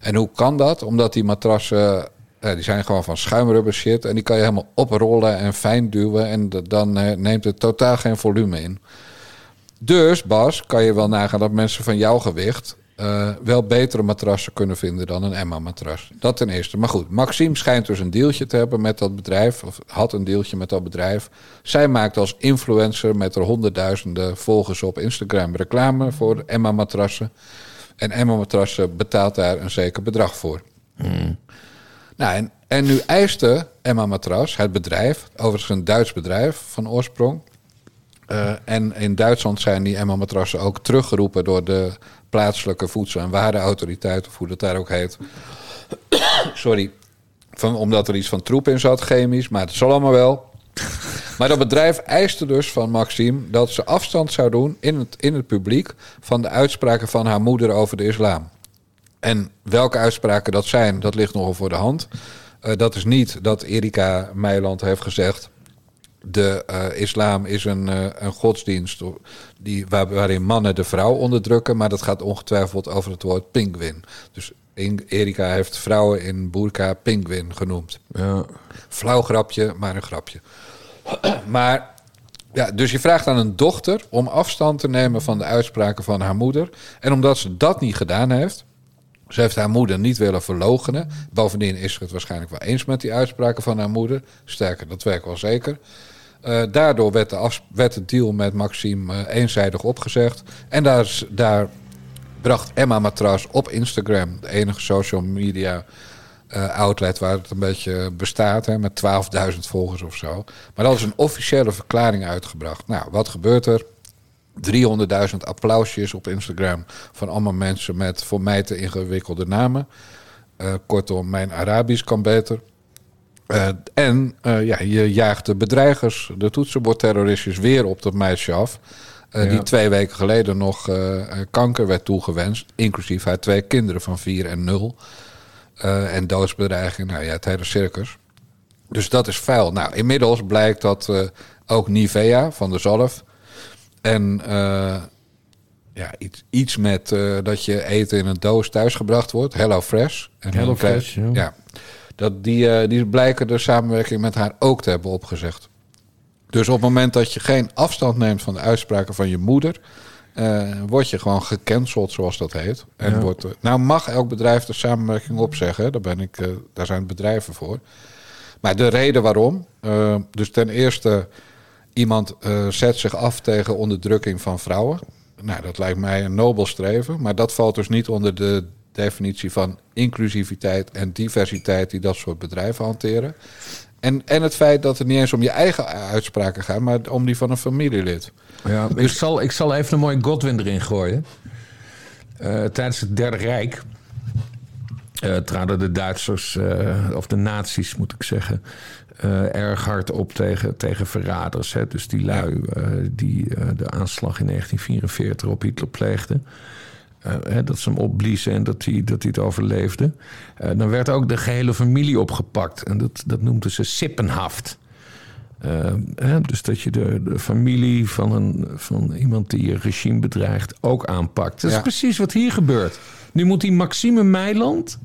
Speaker 1: En hoe kan dat? Omdat die matrassen, ja, die zijn gewoon van schuimrubber shit. En die kan je helemaal oprollen en fijn duwen. En dan eh, neemt het totaal geen volume in. Dus Bas, kan je wel nagaan dat mensen van jouw gewicht... eh, wel betere matrassen kunnen vinden dan een Emma-matras. Dat ten eerste. Maar goed, Maxime schijnt dus een deeltje te hebben met dat bedrijf. Of had een deeltje met dat bedrijf. Zij maakt als influencer met haar honderdduizenden volgers op Instagram reclame voor Emma-matrassen. En Emma-matrassen betaalt daar een zeker bedrag voor. Nou, en, en nu eiste Emma Matras, het bedrijf, overigens een Duits bedrijf van oorsprong. Eh, en in Duitsland zijn die Emma matrassen ook teruggeroepen door de plaatselijke voedsel- en warenautoriteit, of hoe dat daar ook heet. Sorry. Van, omdat er iets van troep in zat, chemisch, maar het zal allemaal wel. Maar dat bedrijf eiste dus van Maxime dat ze afstand zou doen in het, in het publiek van de uitspraken van haar moeder over de islam. En welke uitspraken dat zijn, dat ligt nogal voor de hand. Eh, dat is niet dat Erika Meiland heeft gezegd. De eh, islam is een, eh, een godsdienst die, waar, waarin mannen de vrouw onderdrukken. Maar dat gaat ongetwijfeld over het woord pinguïn. Dus Erika heeft vrouwen in burka pinguïn genoemd.
Speaker 3: Ja.
Speaker 1: Flauw grapje, maar een grapje. maar ja, dus je vraagt aan een dochter om afstand te nemen van de uitspraken van haar moeder. En omdat ze dat niet gedaan heeft, ze heeft haar moeder niet willen verloochenen. Bovendien is ze het waarschijnlijk wel eens met die uitspraken van haar moeder. Sterker, dat werkt wel zeker. Eh, daardoor werd, de werd het deal met Maxime eh, eenzijdig opgezegd. En daar, daar bracht Emma Matras op Instagram, de enige social media eh, outlet waar het een beetje bestaat, hè, met 12.000 volgers of zo. Maar dat is een officiële verklaring uitgebracht. Nou, wat gebeurt er? 300.000 applausjes op Instagram van allemaal mensen met voor mij te ingewikkelde namen. Kortom, mijn Arabisch kan beter. Eh, en eh, ja, je jaagt de bedreigers, de toetsenbordterroristjes, weer op dat meisje af. eh,
Speaker 3: Ja.
Speaker 1: Die twee weken geleden nog kanker werd toegewenst. Inclusief haar twee kinderen van 4 en 0. Eh, en doodsbedreiging, nou ja, het hele circus. Dus dat is vuil. Nou, inmiddels blijkt dat ook Nivea van de zalf. En ja, iets, iets met dat je eten in een doos thuisgebracht wordt. Hello Fresh. En
Speaker 3: Hello Fresh, ja.
Speaker 1: ja. Dat die, eh, die blijken de samenwerking met haar ook te hebben opgezegd. Dus op het moment dat je geen afstand neemt van de uitspraken van je moeder, eh, word je gewoon gecanceld, zoals dat heet. En
Speaker 3: Ja.
Speaker 1: wordt, eh, nou mag elk bedrijf de samenwerking opzeggen, daar, ben ik, daar zijn bedrijven voor. Maar de reden waarom, dus ten eerste, iemand zet zich af tegen onderdrukking van vrouwen. Nou, dat lijkt mij een nobel streven, maar dat valt dus niet onder de definitie van inclusiviteit en diversiteit die dat soort bedrijven hanteren. En, en het feit dat het niet eens om je eigen uitspraken gaat, maar om die van een familielid.
Speaker 3: Ja, ik, zal, ik zal even een mooie Godwin erin gooien. Eh, tijdens het Derde Rijk eh, traden de Duitsers, eh, of de nazi's moet ik zeggen, erg hard op tegen, tegen verraders. Hè? Dus die lui die de aanslag in 1944 op Hitler pleegden. Eh, dat ze hem opbliezen en dat hij, dat hij het overleefde. Eh, dan werd ook de gehele familie opgepakt. En dat, dat noemden ze Sippenhaft. Eh, dus dat je de, de familie van, een, van iemand die je regime bedreigt ook aanpakt. Dat is
Speaker 1: Ja.
Speaker 3: precies wat hier gebeurt. Nu moet die Maxime Meiland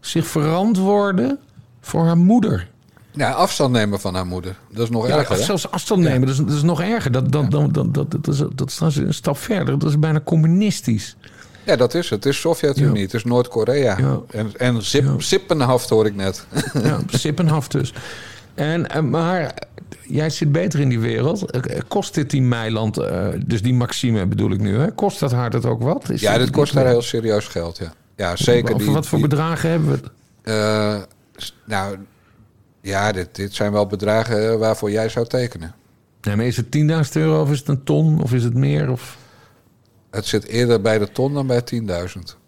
Speaker 3: zich verantwoorden voor haar moeder.
Speaker 1: Ja, afstand nemen van haar moeder. Dat is nog
Speaker 3: Ja,
Speaker 1: erger. hè?
Speaker 3: zelfs afstand nemen, dat, is, dat is nog erger. Dat, dat, dat, dat, dat, dat, is, dat is trouwens een stap verder. Dat is bijna communistisch.
Speaker 1: Ja, dat is het. Het is Sovjet-Unie, het is Noord-Korea.
Speaker 3: Ja.
Speaker 1: En, en zip, Sippenhaft hoor ik net.
Speaker 3: Ja, Sippenhaft dus. En, eh, maar jij zit beter in die wereld. Eh, Kost dit die Meiland, eh, dus die Maxime bedoel ik nu, hè? kost dat haar dat ook wat? Is
Speaker 1: Ja,
Speaker 3: dat
Speaker 1: kost haar
Speaker 3: meer?
Speaker 1: heel serieus geld, ja. Ja, zeker. Die-
Speaker 3: wat voor
Speaker 1: die-
Speaker 3: bedragen hebben we?
Speaker 1: Eh, nou, ja, dit, dit zijn wel bedragen eh, waarvoor jij zou tekenen.
Speaker 3: Nee, maar is het 10.000 euro of is het een ton of is het meer? Of...
Speaker 1: Het zit eerder bij de ton dan bij 10.000.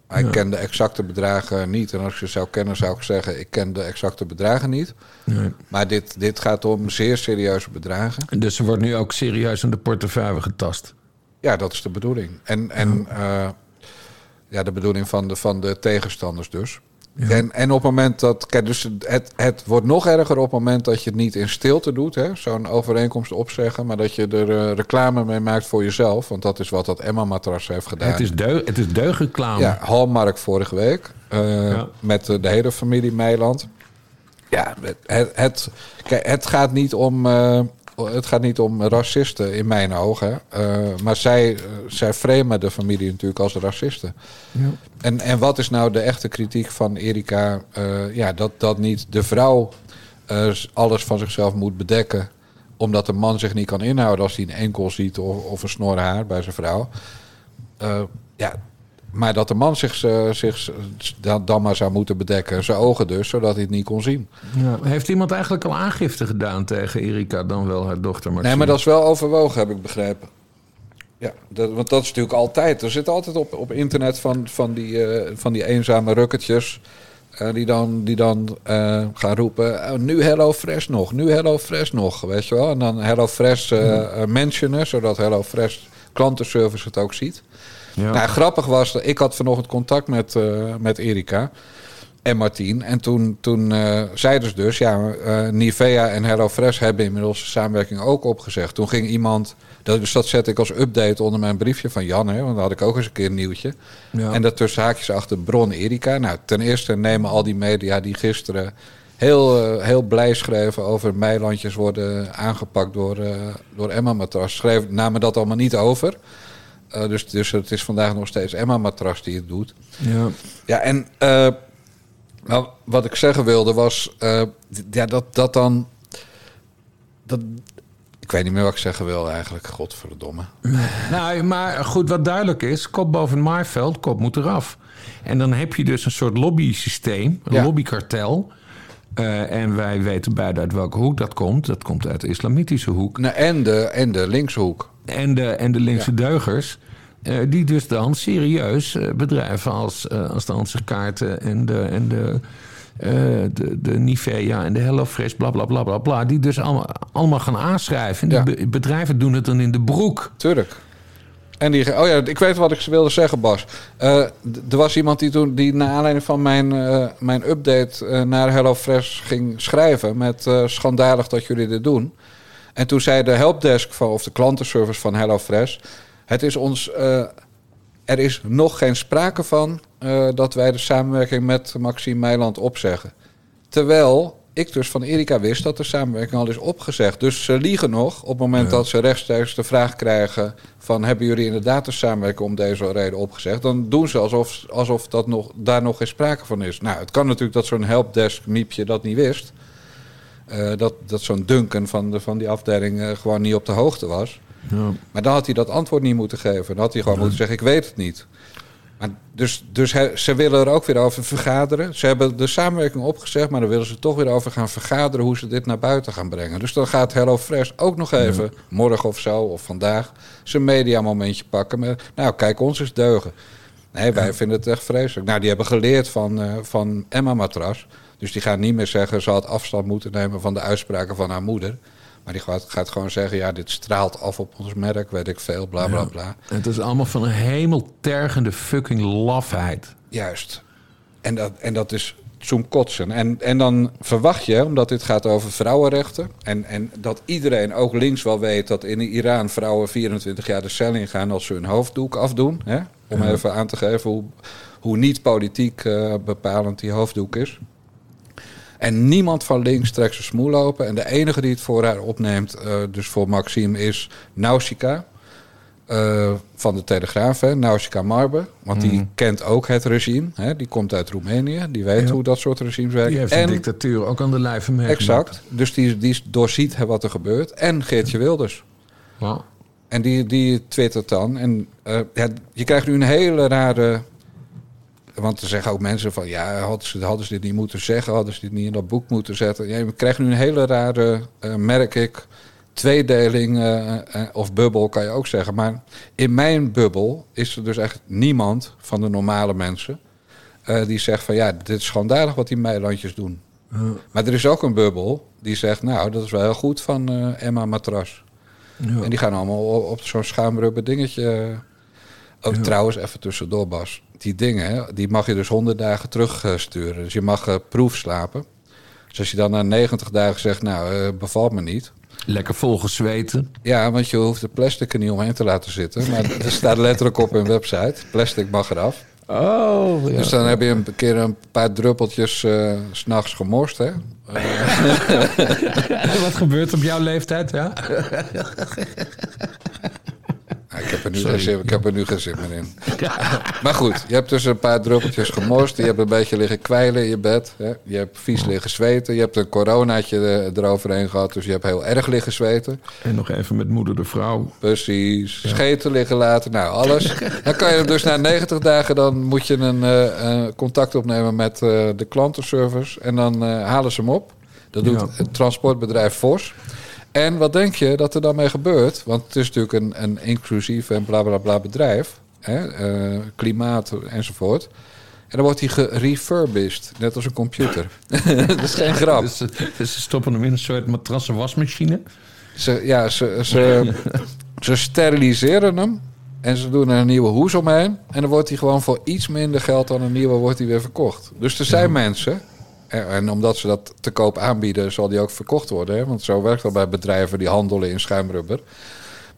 Speaker 1: Maar ik
Speaker 3: Ja.
Speaker 1: ken de exacte bedragen niet. En als ze zou kennen, zou ik zeggen... ik ken de exacte bedragen niet.
Speaker 3: Nee.
Speaker 1: Maar dit, dit gaat om zeer serieuze bedragen.
Speaker 3: Dus er wordt nu ook serieus aan de portefeuille getast.
Speaker 1: Ja, dat is de bedoeling. En, en eh, ja, de bedoeling van de, van de tegenstanders dus. En, en op het moment dat. Kijk, dus het, het wordt nog erger op het moment dat je het niet in stilte doet. hè, Zo'n overeenkomst opzeggen. Maar dat je er eh, reclame mee maakt voor jezelf. Want dat is wat dat Emma-matras heeft gedaan.
Speaker 3: Het is, deug, het is deugreclame.
Speaker 1: Ja, Hallmark vorige week. eh,
Speaker 3: Ja.
Speaker 1: Met eh, de hele familie Meiland. Ja, het, het, het, kijk, het, gaat niet om, het gaat niet om racisten in mijn ogen. eh, maar zij, eh, zij framen de familie natuurlijk als racisten.
Speaker 3: Ja.
Speaker 1: En, en wat is nou de echte kritiek van Erika? Eh, ja, dat, dat niet de vrouw alles van zichzelf moet bedekken. Omdat de man zich niet kan inhouden als hij een enkel ziet of, of een snor haar bij zijn vrouw. Ja, maar dat de man zich, eh, zich dan, dan maar zou moeten bedekken. Zijn ogen dus, zodat hij het niet kon zien.
Speaker 3: Ja. Heeft iemand eigenlijk al aangifte gedaan tegen Erika, dan wel haar dochter?
Speaker 1: Nee, maar dat is wel overwogen, heb ik begrepen. Ja, dat, want dat is natuurlijk altijd. Er zit altijd op, op internet van, van, die, eh, van die eenzame rukketjes. eh, die dan, die dan gaan roepen. "Oh, nu Hello Fresh nog, nu Hello Fresh nog. Weet je wel? En dan Hello Fresh mentionen, zodat Hello Fresh klantenservice het ook ziet.
Speaker 3: Ja.
Speaker 1: Nou, grappig was, dat ik had vanochtend contact met, eh, met Erika en Martien. En toen, toen eh, zeiden ze dus, ja, eh, Nivea en HelloFresh hebben inmiddels de samenwerking ook opgezegd. Toen ging iemand, dat, dus dat zette ik als update onder mijn briefje van Jan, hè, want dan had ik ook eens een keer een nieuwtje.
Speaker 3: Ja.
Speaker 1: En dat tussen haakjes achter bron Erika. Nou, ten eerste nemen al die media die gisteren heel, heel blij schreven over meilandjes worden aangepakt door, door Emma Matras. Schreven, namen dat allemaal niet over. Eh, dus, dus het is vandaag nog steeds Emma Matras die het doet.
Speaker 3: Ja.
Speaker 1: Ja, en nou, wat ik zeggen wilde was eh, ja, dat, dat dan. Dat, ik weet niet meer wat ik zeggen wilde eigenlijk, godverdomme.
Speaker 3: Nou, maar goed, wat duidelijk is, kop boven maaiveld, kop moet eraf. En dan heb je dus een soort lobby-systeem, een
Speaker 1: Ja.
Speaker 3: lobbykartel. Eh, en wij weten beide uit welke hoek dat komt. Dat komt uit de islamitische hoek.
Speaker 1: Nou, en, de, en de linkshoek.
Speaker 3: En de, en de linkse deugers. eh, die dus dan serieus eh, bedrijven als, eh als de Ansichtkaarten en de, en de, de, de Nivea en de HelloFresh, bla bla bla bla bla. Die dus allemaal, allemaal gaan aanschrijven. En die be- bedrijven doen het dan in de broek.
Speaker 1: Tuurlijk. En die, oh ja, ik weet wat ik wilde zeggen, Bas. Eh, er was iemand die toen, die naar aanleiding van mijn, eh, mijn update eh, naar HelloFresh ging schrijven met schandalig dat jullie dit doen. En toen zei de helpdesk van, of de klantenservice van HelloFresh, het is ons, er is nog geen sprake van dat wij de samenwerking met Maxime Meiland opzeggen. Terwijl ik dus van Erika wist dat de samenwerking al is opgezegd. Dus ze liegen nog op het moment dat ze rechtstreeks de vraag krijgen... van hebben jullie inderdaad de samenwerking om deze reden opgezegd... dan doen ze alsof, alsof dat nog, daar nog geen sprake van is. Nou, het kan natuurlijk dat zo'n helpdesk-miepje dat niet wist. Eh, dat dat zo'n Duncan van, de, van die afdeling eh, gewoon niet op de hoogte was.
Speaker 3: Ja.
Speaker 1: Maar dan had hij dat antwoord niet moeten geven. Dan had hij gewoon moeten zeggen, ik weet het niet. Maar dus dus ze willen er ook weer over vergaderen. Ze hebben de samenwerking opgezegd, maar dan willen ze toch weer over gaan vergaderen hoe ze dit naar buiten gaan brengen. Dus dan gaat HelloFresh ook nog even, morgen of zo, of vandaag, zijn mediamomentje pakken. Met, nou, kijk, ons is deugen. Nee, wij vinden het echt vreselijk. Nou, die hebben geleerd van, eh, van Emma Matras. Dus die gaan niet meer zeggen, ze had afstand moeten nemen van de uitspraken van haar moeder. Maar die gaat, gaat gewoon zeggen, ja, dit straalt af op ons merk, weet ik veel, bla bla
Speaker 3: Ja.
Speaker 1: bla.
Speaker 3: Het is allemaal van een hemeltergende fucking lafheid.
Speaker 1: Juist. En dat, en dat is zo'n kotsen. En, en dan verwacht je, omdat dit gaat over vrouwenrechten... En, en dat iedereen, ook links wel weet... dat in Iran vrouwen 24 jaar de cel ingaan... als ze hun hoofddoek afdoen. Hè? Om
Speaker 3: Ja.
Speaker 1: even aan te geven hoe, hoe niet politiek eh, bepalend die hoofddoek is. En niemand van links trekt zijn smoel open. En de enige die het voor haar opneemt, eh, dus voor Maxime, is Nausicaa. eh, van de Telegraaf, hè, Nausicaa Marbe. Want die
Speaker 3: Mhm.
Speaker 1: kent ook het regime. Hè, die komt uit Roemenië. Die weet
Speaker 3: Ja.
Speaker 1: hoe dat soort regimes werken.
Speaker 3: Die heeft de dictatuur ook aan de lijve meegemaakt.
Speaker 1: Exact. Dus die, die doorziet wat er gebeurt. En Geertje Wilders. En die, die twittert dan. En eh, ja, je krijgt nu een hele rare... Want er zeggen ook mensen van... Ja, hadden ze, hadden ze dit niet moeten zeggen? Hadden ze dit niet in dat boek moeten zetten? Ja, je krijgt nu een hele rare, eh, merk ik... Tweedeling eh, of bubbel kan je ook zeggen. Maar in mijn bubbel is er dus echt niemand van de normale mensen... die zegt van ja, dit is schandalig wat die meilandjes doen. Maar er is ook een bubbel die zegt... nou, dat is wel heel goed van Emma Matras.
Speaker 3: Ja.
Speaker 1: En die gaan allemaal op, op zo'n schuimrubber dingetje. Ook trouwens, even tussendoor, Bas. Die dingen, die mag je dus 100 dagen terugsturen. Dus je mag eh, proefslapen. Dus als je dan na 90 dagen zegt, nou, eh, bevalt me niet.
Speaker 3: Lekker volgezweten.
Speaker 1: Ja, want je hoeft de plastic er niet omheen te laten zitten. Maar er staat letterlijk op hun website. Plastic mag eraf.
Speaker 3: Oh, ja.
Speaker 1: Dus dan heb je een keer een paar druppeltjes eh, s s'nachts gemorst, hè?
Speaker 3: Wat gebeurt op jouw leeftijd, ja?
Speaker 1: Ik, heb er nu geen zin, ik heb er nu geen zin meer in. Maar goed, je hebt dus een paar druppeltjes gemorst. Je hebt een beetje liggen kwijlen in je bed. Hè? Je hebt vies liggen zweten. Je hebt een coronaatje er- eroverheen gehad. Dus je hebt heel erg liggen zweten.
Speaker 3: En nog even met moeder de vrouw.
Speaker 1: Precies. Scheten liggen laten. Nou, alles. Dan kan je dus na 90 dagen... dan moet je een eh, eh, contact opnemen met eh, de klantenservice. En dan eh, halen ze hem op. Dat doet
Speaker 3: Ja.
Speaker 1: het transportbedrijf Vos. En wat denk je dat er dan mee gebeurt? Want het is natuurlijk een, een inclusief en bla bla bla bedrijf. Hè? eh, klimaat enzovoort. En dan wordt hij gerefurbished, net als een computer. dat is geen grap.
Speaker 3: Dus, ze- dus ze stoppen hem in een soort matrassen wasmachine.
Speaker 1: Ze, ja, ze, ze, ze steriliseren hem. En ze doen er een nieuwe hoes omheen. En dan wordt hij gewoon voor iets minder geld dan een nieuwe wordt hij weer verkocht. Dus er zijn mensen. En, omdat ze dat te koop aanbieden, zal die ook verkocht worden. Hè? Want zo werkt dat bij bedrijven die handelen in schuimrubber.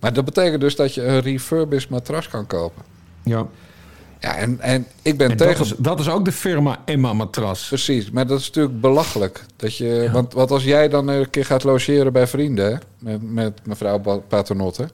Speaker 1: Maar dat betekent dus dat je een refurbished matras kan kopen.
Speaker 3: Ja.
Speaker 1: Ja, en, en ik ben
Speaker 3: En
Speaker 1: tegen...
Speaker 3: dat, is, dat is ook de firma Emma Matras.
Speaker 1: Precies, maar dat is natuurlijk belachelijk. Dat je, want, want als jij dan een keer gaat logeren bij vrienden, met, met mevrouw Paternotte...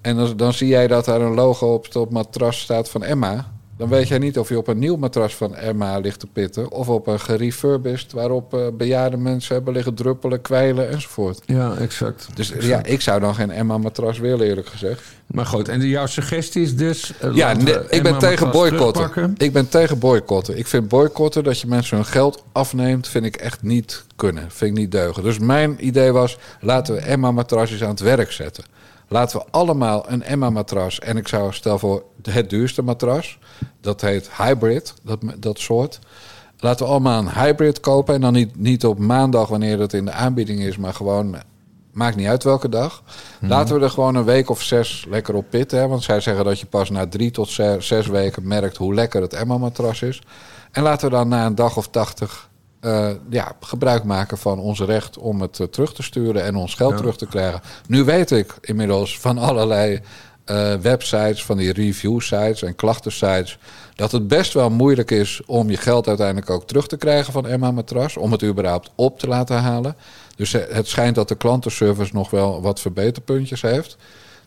Speaker 1: en dan, dan zie jij dat daar een logo op het matras staat van Emma... dan weet jij niet of je op een nieuw matras van Emma ligt te pitten... of op een gerefurbished waarop eh, bejaarde mensen hebben liggen druppelen, kwijlen enzovoort.
Speaker 3: Ja, exact.
Speaker 1: Dus
Speaker 3: Exact.
Speaker 1: ja, ik zou dan geen Emma-matras willen, eerlijk gezegd.
Speaker 3: Maar goed, en jouw suggestie is dus... eh,
Speaker 1: Ja, nee, ik ben tegen boycotten. Ik ben tegen boycotten. Ik vind boycotten dat je mensen hun geld afneemt, vind ik echt niet kunnen. Vind ik niet deugen. Dus mijn idee was, laten we Emma-matrasjes aan het werk zetten. Laten we allemaal een Emma-matras, en ik zou stel voor het duurste matras, dat heet hybrid, dat, dat soort. Laten we allemaal een hybrid kopen en dan niet, niet op maandag wanneer het in de aanbieding is, maar gewoon Maakt niet uit welke dag. Laten we er gewoon een week of zes lekker op pitten. Hè? Want zij zeggen dat je pas na drie tot zes, zes weken merkt hoe lekker het Emma-matras is. En laten we dan na een dag of tachtig eh, ja, gebruik maken van ons recht om het eh, terug te sturen en ons geld
Speaker 3: Ja.
Speaker 1: terug te krijgen. Nu weet ik inmiddels van allerlei eh, websites, van die review sites en klachtensites, dat het best wel moeilijk is om je geld uiteindelijk ook terug te krijgen van Emma Matras, om het überhaupt op te laten halen. Dus het schijnt dat de klantenservice nog wel wat verbeterpuntjes heeft.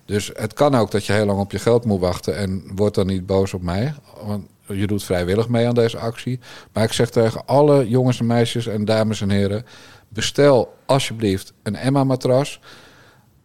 Speaker 1: Dus het kan ook dat je heel lang op je geld moet wachten en word dan niet boos op mij. Want je doet vrijwillig mee aan deze actie. Maar ik zeg tegen alle jongens en meisjes en dames en heren: bestel alsjeblieft een Emma-matras.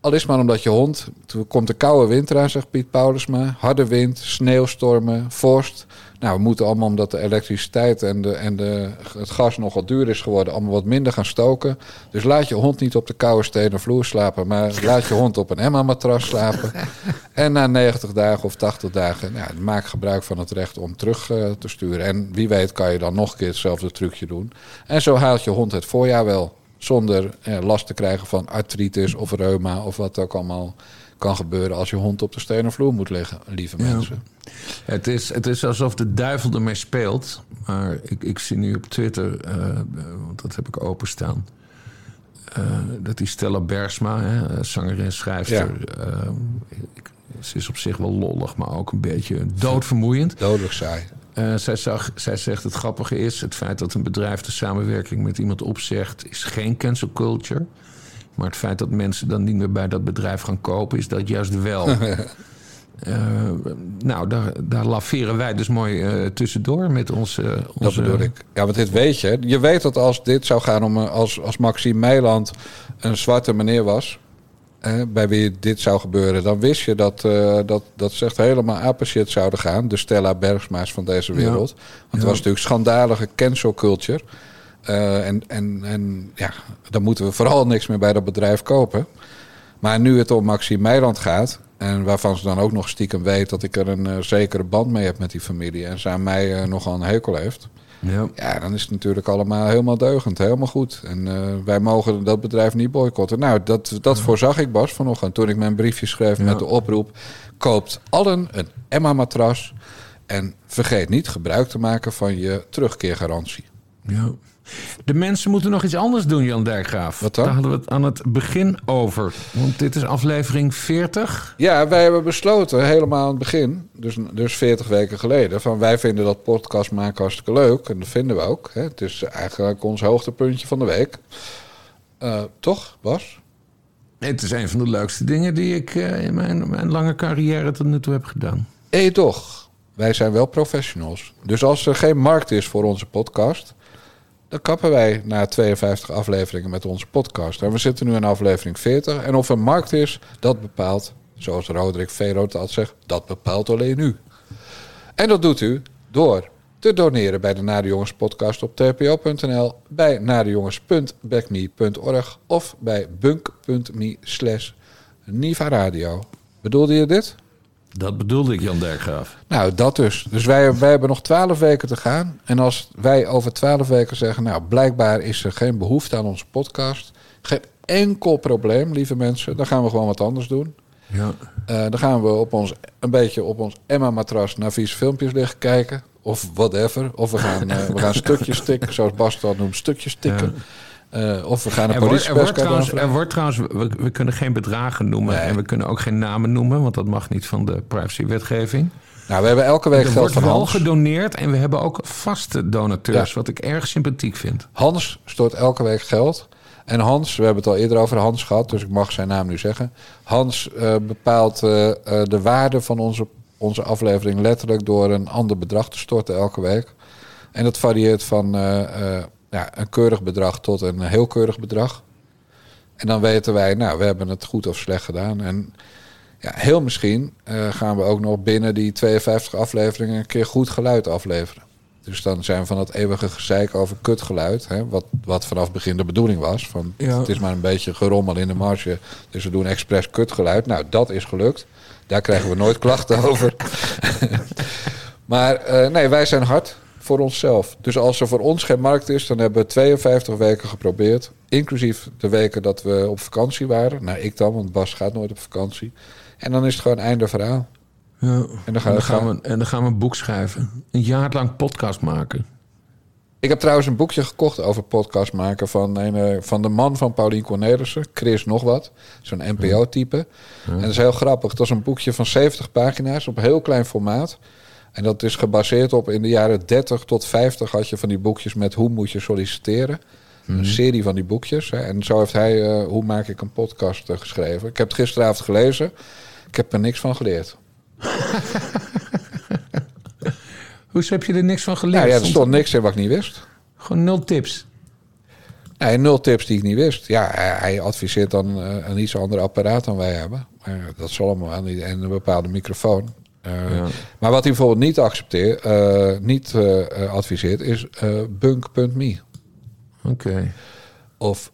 Speaker 1: Al is maar omdat je hond. Toen komt de koude winter aan, zegt Piet Paulusma. Harde wind, sneeuwstormen, vorst. Nou, we moeten allemaal, omdat de elektriciteit en, de, en de, het gas nogal duur is geworden, allemaal wat minder gaan stoken. Dus laat je hond niet op de koude stenen vloer slapen, maar laat je hond op een Emma-matras slapen. En na 90 dagen of 80 dagen, nou, maak gebruik van het recht om terug eh, te sturen. En wie weet kan je dan nog een keer hetzelfde trucje doen. En zo haalt je hond het voorjaar wel. Zonder eh, last te krijgen van artritis of reuma of wat ook allemaal kan gebeuren als je hond op de stenen vloer moet liggen, lieve
Speaker 3: Ja.
Speaker 1: mensen.
Speaker 3: Het is, het is alsof de duivel ermee speelt. Maar ik, ik zie nu op Twitter, eh, eh, want dat heb ik openstaan... eh, dat die Stella Bersma, hè, zangeres, schrijfster... ik- ze is op zich wel lollig, maar ook een beetje doodvermoeiend.
Speaker 1: Dodelijk saai.
Speaker 3: Eh, zij, zag, zij zegt het grappige is... het feit dat een bedrijf de samenwerking met iemand opzegt... is geen cancel culture. Maar het feit dat mensen dan niet meer bij dat bedrijf gaan kopen... is dat juist wel. Eh, nou, daar, daar laveren wij dus mooi eh, tussendoor met onze...
Speaker 1: Dat
Speaker 3: onze
Speaker 1: bedoel ik. Ja, want dit weet je. Je weet dat als dit zou gaan om... Als, als Maxime Meiland een zwarte meneer was... bij wie dit zou gebeuren... dan wist je dat, eh, dat, dat ze echt helemaal apenshit zouden gaan. De Stella Bergsma's van deze wereld. Want het was natuurlijk schandalige cancel culture. Eh, en, en, en ja, dan moeten we vooral niks meer bij dat bedrijf kopen. Maar nu het om Maxime Meiland gaat... en waarvan ze dan ook nog stiekem weet... dat ik er een eh, zekere band mee heb met die familie... en ze aan mij nogal een hekel heeft...
Speaker 3: Ja.
Speaker 1: Ja, dan is het natuurlijk allemaal helemaal deugend, helemaal goed. En eh, wij mogen dat bedrijf niet boycotten. Nou, dat, dat voorzag ik Bas vanochtend toen ik mijn briefje schreef met de oproep... koopt allen een Emma-matras en vergeet niet gebruik te maken van je terugkeergarantie.
Speaker 3: Ja. De mensen moeten nog iets anders doen, Jan Dijkgraaf.
Speaker 1: Wat dan?
Speaker 3: Daar hadden we het aan het begin over. Want dit is aflevering 40.
Speaker 1: Ja, wij hebben besloten helemaal aan het begin, dus, dus 40 weken geleden... van wij vinden dat podcast maken hartstikke leuk. En dat vinden we ook. Hè. Het is eigenlijk ons hoogtepuntje van de week. Eh, toch, Bas?
Speaker 3: Het is een van de leukste dingen die ik eh, in mijn, mijn lange carrière tot nu toe heb gedaan.
Speaker 1: Hé, toch. Wij zijn wel professionals. Dus als er geen markt is voor onze podcast, dan kappen wij na 52 afleveringen met onze podcast. En we zitten nu in aflevering 40. En of er markt is, dat bepaalt, zoals Roderick Veroot al zegt, dat bepaalt alleen u. En dat doet u door te doneren bij de Nare Jongens podcast op tpo.nl, bij narejongens.backme.org of bij bunk.me slash Niva Radio. Bedoelde je dit?
Speaker 3: Dat bedoelde ik, Jan Dijkgraaf.
Speaker 1: Nou, dat dus. Dus wij, wij hebben nog twaalf weken te gaan. En als wij over twaalf weken zeggen... nou, blijkbaar is er geen behoefte aan onze podcast... geen enkel probleem, lieve mensen... dan gaan we gewoon wat anders doen.
Speaker 3: Ja.
Speaker 1: Eh, dan gaan we op ons, een beetje op ons Emma-matras... naar vieze filmpjes liggen kijken. Of whatever. Of we gaan, eh, we gaan stukjes tikken, zoals Bas dat noemt. Stukjes tikken. Eh, of we gaan een
Speaker 3: Er er,
Speaker 1: politiepers
Speaker 3: trouwens, er wordt trouwens, we, we kunnen geen bedragen noemen en we kunnen ook geen namen noemen, want dat mag niet van de privacywetgeving.
Speaker 1: Nou, we hebben elke week
Speaker 3: er
Speaker 1: geld
Speaker 3: wordt
Speaker 1: van
Speaker 3: wel
Speaker 1: Hans.
Speaker 3: gedoneerd en we hebben ook vaste donateurs,
Speaker 1: Ja.
Speaker 3: wat ik erg sympathiek vind.
Speaker 1: Hans stort elke week geld. En Hans, we hebben het al eerder over Hans gehad, dus ik mag zijn naam nu zeggen. Hans eh, bepaalt eh, de waarde van onze, onze aflevering letterlijk door een ander bedrag te storten elke week. En dat varieert van ja, een keurig bedrag tot een heel keurig bedrag. En dan weten wij, nou, we hebben het goed of slecht gedaan. En ja, heel misschien eh, gaan we ook nog binnen die 52 afleveringen een keer goed geluid afleveren. Dus dan zijn we van dat eeuwige gezeik over kutgeluid, hè, wat, wat vanaf het begin de bedoeling was. Van,
Speaker 3: Ja.
Speaker 1: Het is maar een beetje gerommel in de marge, dus we doen expres kutgeluid. Nou, dat is gelukt. Daar krijgen we nooit klachten over. maar eh, nee, wij zijn hard voor onszelf. Dus als er voor ons geen markt is, dan hebben we 52 weken geprobeerd. Inclusief de weken dat we op vakantie waren. Nou, ik dan, want Bas gaat nooit op vakantie. En dan is het gewoon einde verhaal.
Speaker 3: Ja.
Speaker 1: En dan
Speaker 3: En
Speaker 1: gaan
Speaker 3: dan
Speaker 1: we
Speaker 3: gaan
Speaker 1: gaan.
Speaker 3: we, en dan gaan we een boek schrijven. Een jaar lang podcast maken.
Speaker 1: Ik heb trouwens een boekje gekocht over podcast maken van, een, eh, van de man van Paulien Cornelissen, Chris nog wat. Zo'n NPO-type. En dat is heel grappig. Het was een boekje van 70 pagina's op heel klein formaat. En dat is gebaseerd op in de jaren 30 tot 50 had je van die boekjes met hoe moet je solliciteren. Een serie van die boekjes. Hè. En zo heeft hij eh, Hoe maak ik een podcast eh, geschreven. Ik heb het gisteravond gelezen. Ik heb er niks van geleerd.
Speaker 3: Hoezo heb je er niks van geleerd?
Speaker 1: Nou ja, er
Speaker 3: Stond
Speaker 1: niks in wat ik niet wist.
Speaker 3: Gewoon nul tips.
Speaker 1: Nee, nul tips die ik niet wist. Ja, hij, adviseert dan eh, een iets ander apparaat dan wij hebben. Maar dat zal allemaal aan een bepaalde microfoon. Eh,
Speaker 3: Ja.
Speaker 1: Maar wat hij bijvoorbeeld niet, accepteert, eh, niet eh, adviseert, is bunk.me
Speaker 3: Oké.
Speaker 1: of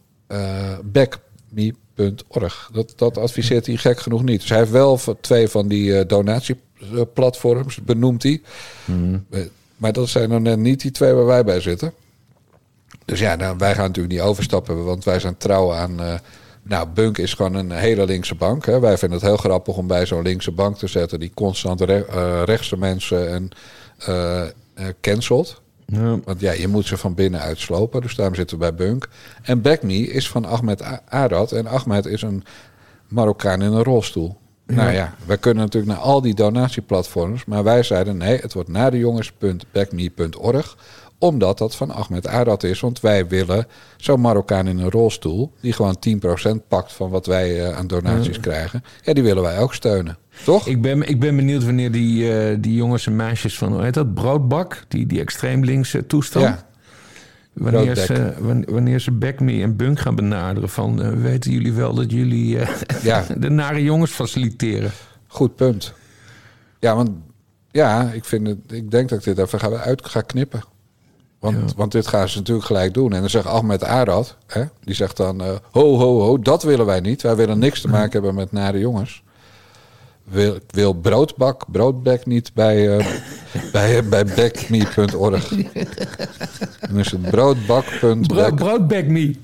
Speaker 1: backme.org. Dat, dat adviseert hij gek genoeg niet. Dus hij heeft wel twee van die donatieplatforms, benoemt hij. Eh, Maar dat zijn dan net niet die twee waar wij bij zitten. Dus ja, nou, wij gaan natuurlijk niet overstappen, want wij zijn trouw aan. Nou, Bunk is gewoon een hele linkse bank. Hè. Wij vinden het heel grappig om bij zo'n linkse bank te zetten die constant re- eh, rechtse mensen en eh eh, cancelt.
Speaker 3: Ja.
Speaker 1: Want ja, je moet ze van binnen uitslopen. Dus daarom zitten we bij Bunk. En Backme is van Ahmed Arad. En Ahmed is een Marokkaan in een rolstoel. Nou ja, wij kunnen natuurlijk naar al die donatieplatforms. Maar wij zeiden nee, het wordt nadejongens.backme.org. Omdat dat van Ahmed Arad is. Want wij willen zo'n Marokkaan in een rolstoel... die gewoon 10% pakt van wat wij eh, aan donaties krijgen. Ja, die willen wij ook steunen. Toch?
Speaker 3: Ik ben, ik ben benieuwd wanneer die, eh, die jongens en meisjes van, hoe heet dat, Broodbak, die, die extreem linkse toestand.
Speaker 1: Ja.
Speaker 3: Wanneer ze, wan- wanneer ze Back Me en Bunk gaan benaderen van... eh, weten jullie wel dat jullie
Speaker 1: Ja.
Speaker 3: de nare jongens faciliteren?
Speaker 1: Goed punt. Ja, want ja, ik, vind het, ik denk dat ik dit even ga, uit ga knippen. Want, want dit gaan ze natuurlijk gelijk doen. En dan zegt Ahmed Arad, hè, die zegt dan... eh, ho, ho, ho, dat willen wij niet. Wij willen niks te maken hebben met nare jongens. Wil, wil broodbak, broodbek niet bij, eh bij, bij backme.org. Dan is het broodbak.back.
Speaker 3: Bro.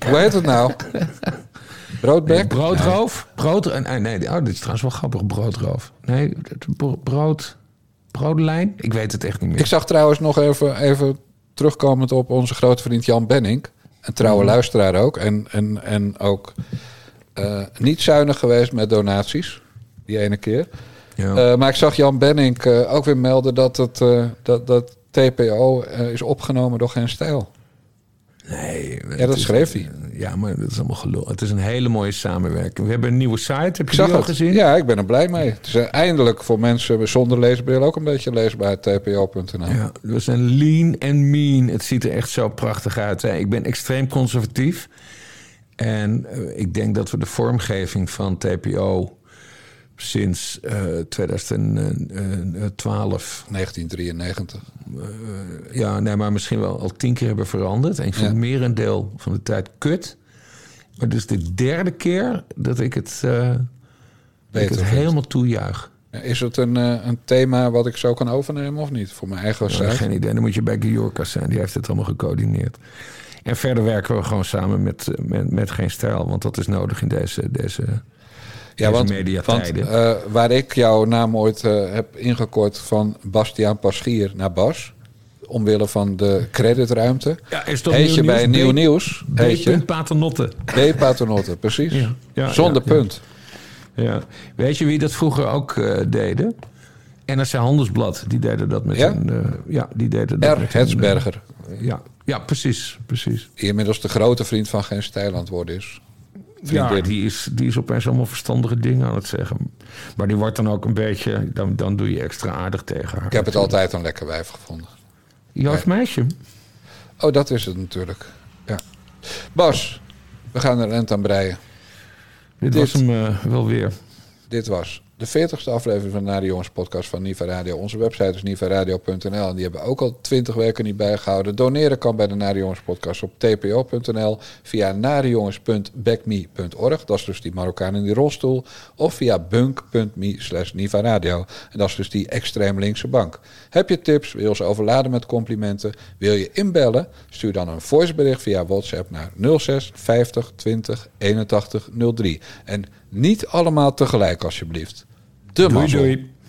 Speaker 1: Hoe heet het nou? Broodbek?
Speaker 3: Broodroof? Brood, eh, nee, nee, oh, dit is trouwens wel grappig, broodroof. Nee, brood, broodlijn? Ik weet het echt niet meer.
Speaker 1: Ik zag trouwens nog even, even terugkomend op onze grote vriend Jan Benning. Een trouwe
Speaker 3: Mhm.
Speaker 1: luisteraar ook. En, en, en ook eh, niet zuinig geweest met donaties. Die ene keer.
Speaker 3: Ja.
Speaker 1: Eh, maar ik zag Jan Benning eh, ook weer melden dat, het, dat, dat TPO is opgenomen door geen stijl.
Speaker 3: Nee.
Speaker 1: Ja, dat schreef hij.
Speaker 3: Ja, maar dat is allemaal gelul. Het is een hele mooie samenwerking. We hebben een nieuwe site. Heb
Speaker 1: Ik
Speaker 3: je die al
Speaker 1: het.
Speaker 3: gezien?
Speaker 1: Ja, ik ben er blij mee. Het is eh, eindelijk voor mensen zonder leesbril ook een beetje leesbaar. TPO.nl.
Speaker 3: Ja, we zijn lean en mean. Het ziet er echt zo prachtig uit. Hè. Ik ben extreem conservatief. En eh, ik denk dat we de vormgeving van TPO sinds eh 2012...
Speaker 1: 1993.
Speaker 3: ja, nee, maar misschien wel al tien keer hebben veranderd. En ik vind
Speaker 1: Ja.
Speaker 3: het merendeel van de tijd kut. Maar dus de derde keer dat ik het, eh, dat ik het helemaal toejuich.
Speaker 1: Is het een, eh, een thema wat ik zo kan overnemen of niet? Voor mijn eigen
Speaker 3: Ja, geen idee. Dan moet je bij Giorca zijn. Die heeft het allemaal gecoördineerd. En verder werken we gewoon samen met, met, met Geen Stijl. Want dat is nodig in deze, deze,
Speaker 1: Ja,
Speaker 3: deze
Speaker 1: want, want
Speaker 3: mediatijden.
Speaker 1: eh, waar ik jouw naam ooit eh, heb ingekort van Bastiaan Paschier naar Bas... omwille van de creditruimte...
Speaker 3: ja, is toch
Speaker 1: heet je bij? Nieuw
Speaker 3: D-
Speaker 1: Nieuws... heet je.
Speaker 3: Paternotte.
Speaker 1: D. Paternotte, precies.
Speaker 3: Ja. Ja,
Speaker 1: Zonder
Speaker 3: ja,
Speaker 1: punt.
Speaker 3: Ja. Weet je wie dat vroeger ook eh, deden? NRC Handelsblad. Die deden dat met
Speaker 1: Ja?
Speaker 3: een... eh, ja, die deden dat
Speaker 1: R.
Speaker 3: met een,
Speaker 1: Hetsberger.
Speaker 3: ja, ja, precies. precies.
Speaker 1: Die inmiddels de grote vriend van Geen Stijl aan het worden is.
Speaker 3: Ja, die is, die is opeens allemaal verstandige dingen aan het zeggen. Maar die wordt dan ook een beetje... Dan, dan doe je extra aardig tegen haar.
Speaker 1: Ik heb het altijd een lekker wijf gevonden.
Speaker 3: Joost Meisje.
Speaker 1: Oh, dat is het natuurlijk. Ja. Bas, we gaan er een eind aan breien.
Speaker 3: Dit,
Speaker 1: Dit-
Speaker 3: was hem eh, wel weer.
Speaker 1: Dit was de 40ste aflevering van de Nare Jongens podcast van Niva Radio. Onze website is nivaradio.nl en die hebben ook al 20 weken niet bijgehouden. Doneren kan bij de Nare Jongens podcast op tpo.nl via narejongens.backme.org. Dat is dus die Marokkaan in die rolstoel. Of via bunk.me slash nivaradio. En dat is dus die extreem linkse bank. Heb je tips? Wil je ons overladen met complimenten? Wil je inbellen? Stuur dan een voicebericht via WhatsApp naar 06 50 20 81 03. En niet allemaal tegelijk alsjeblieft. Ty
Speaker 3: Dojďoj.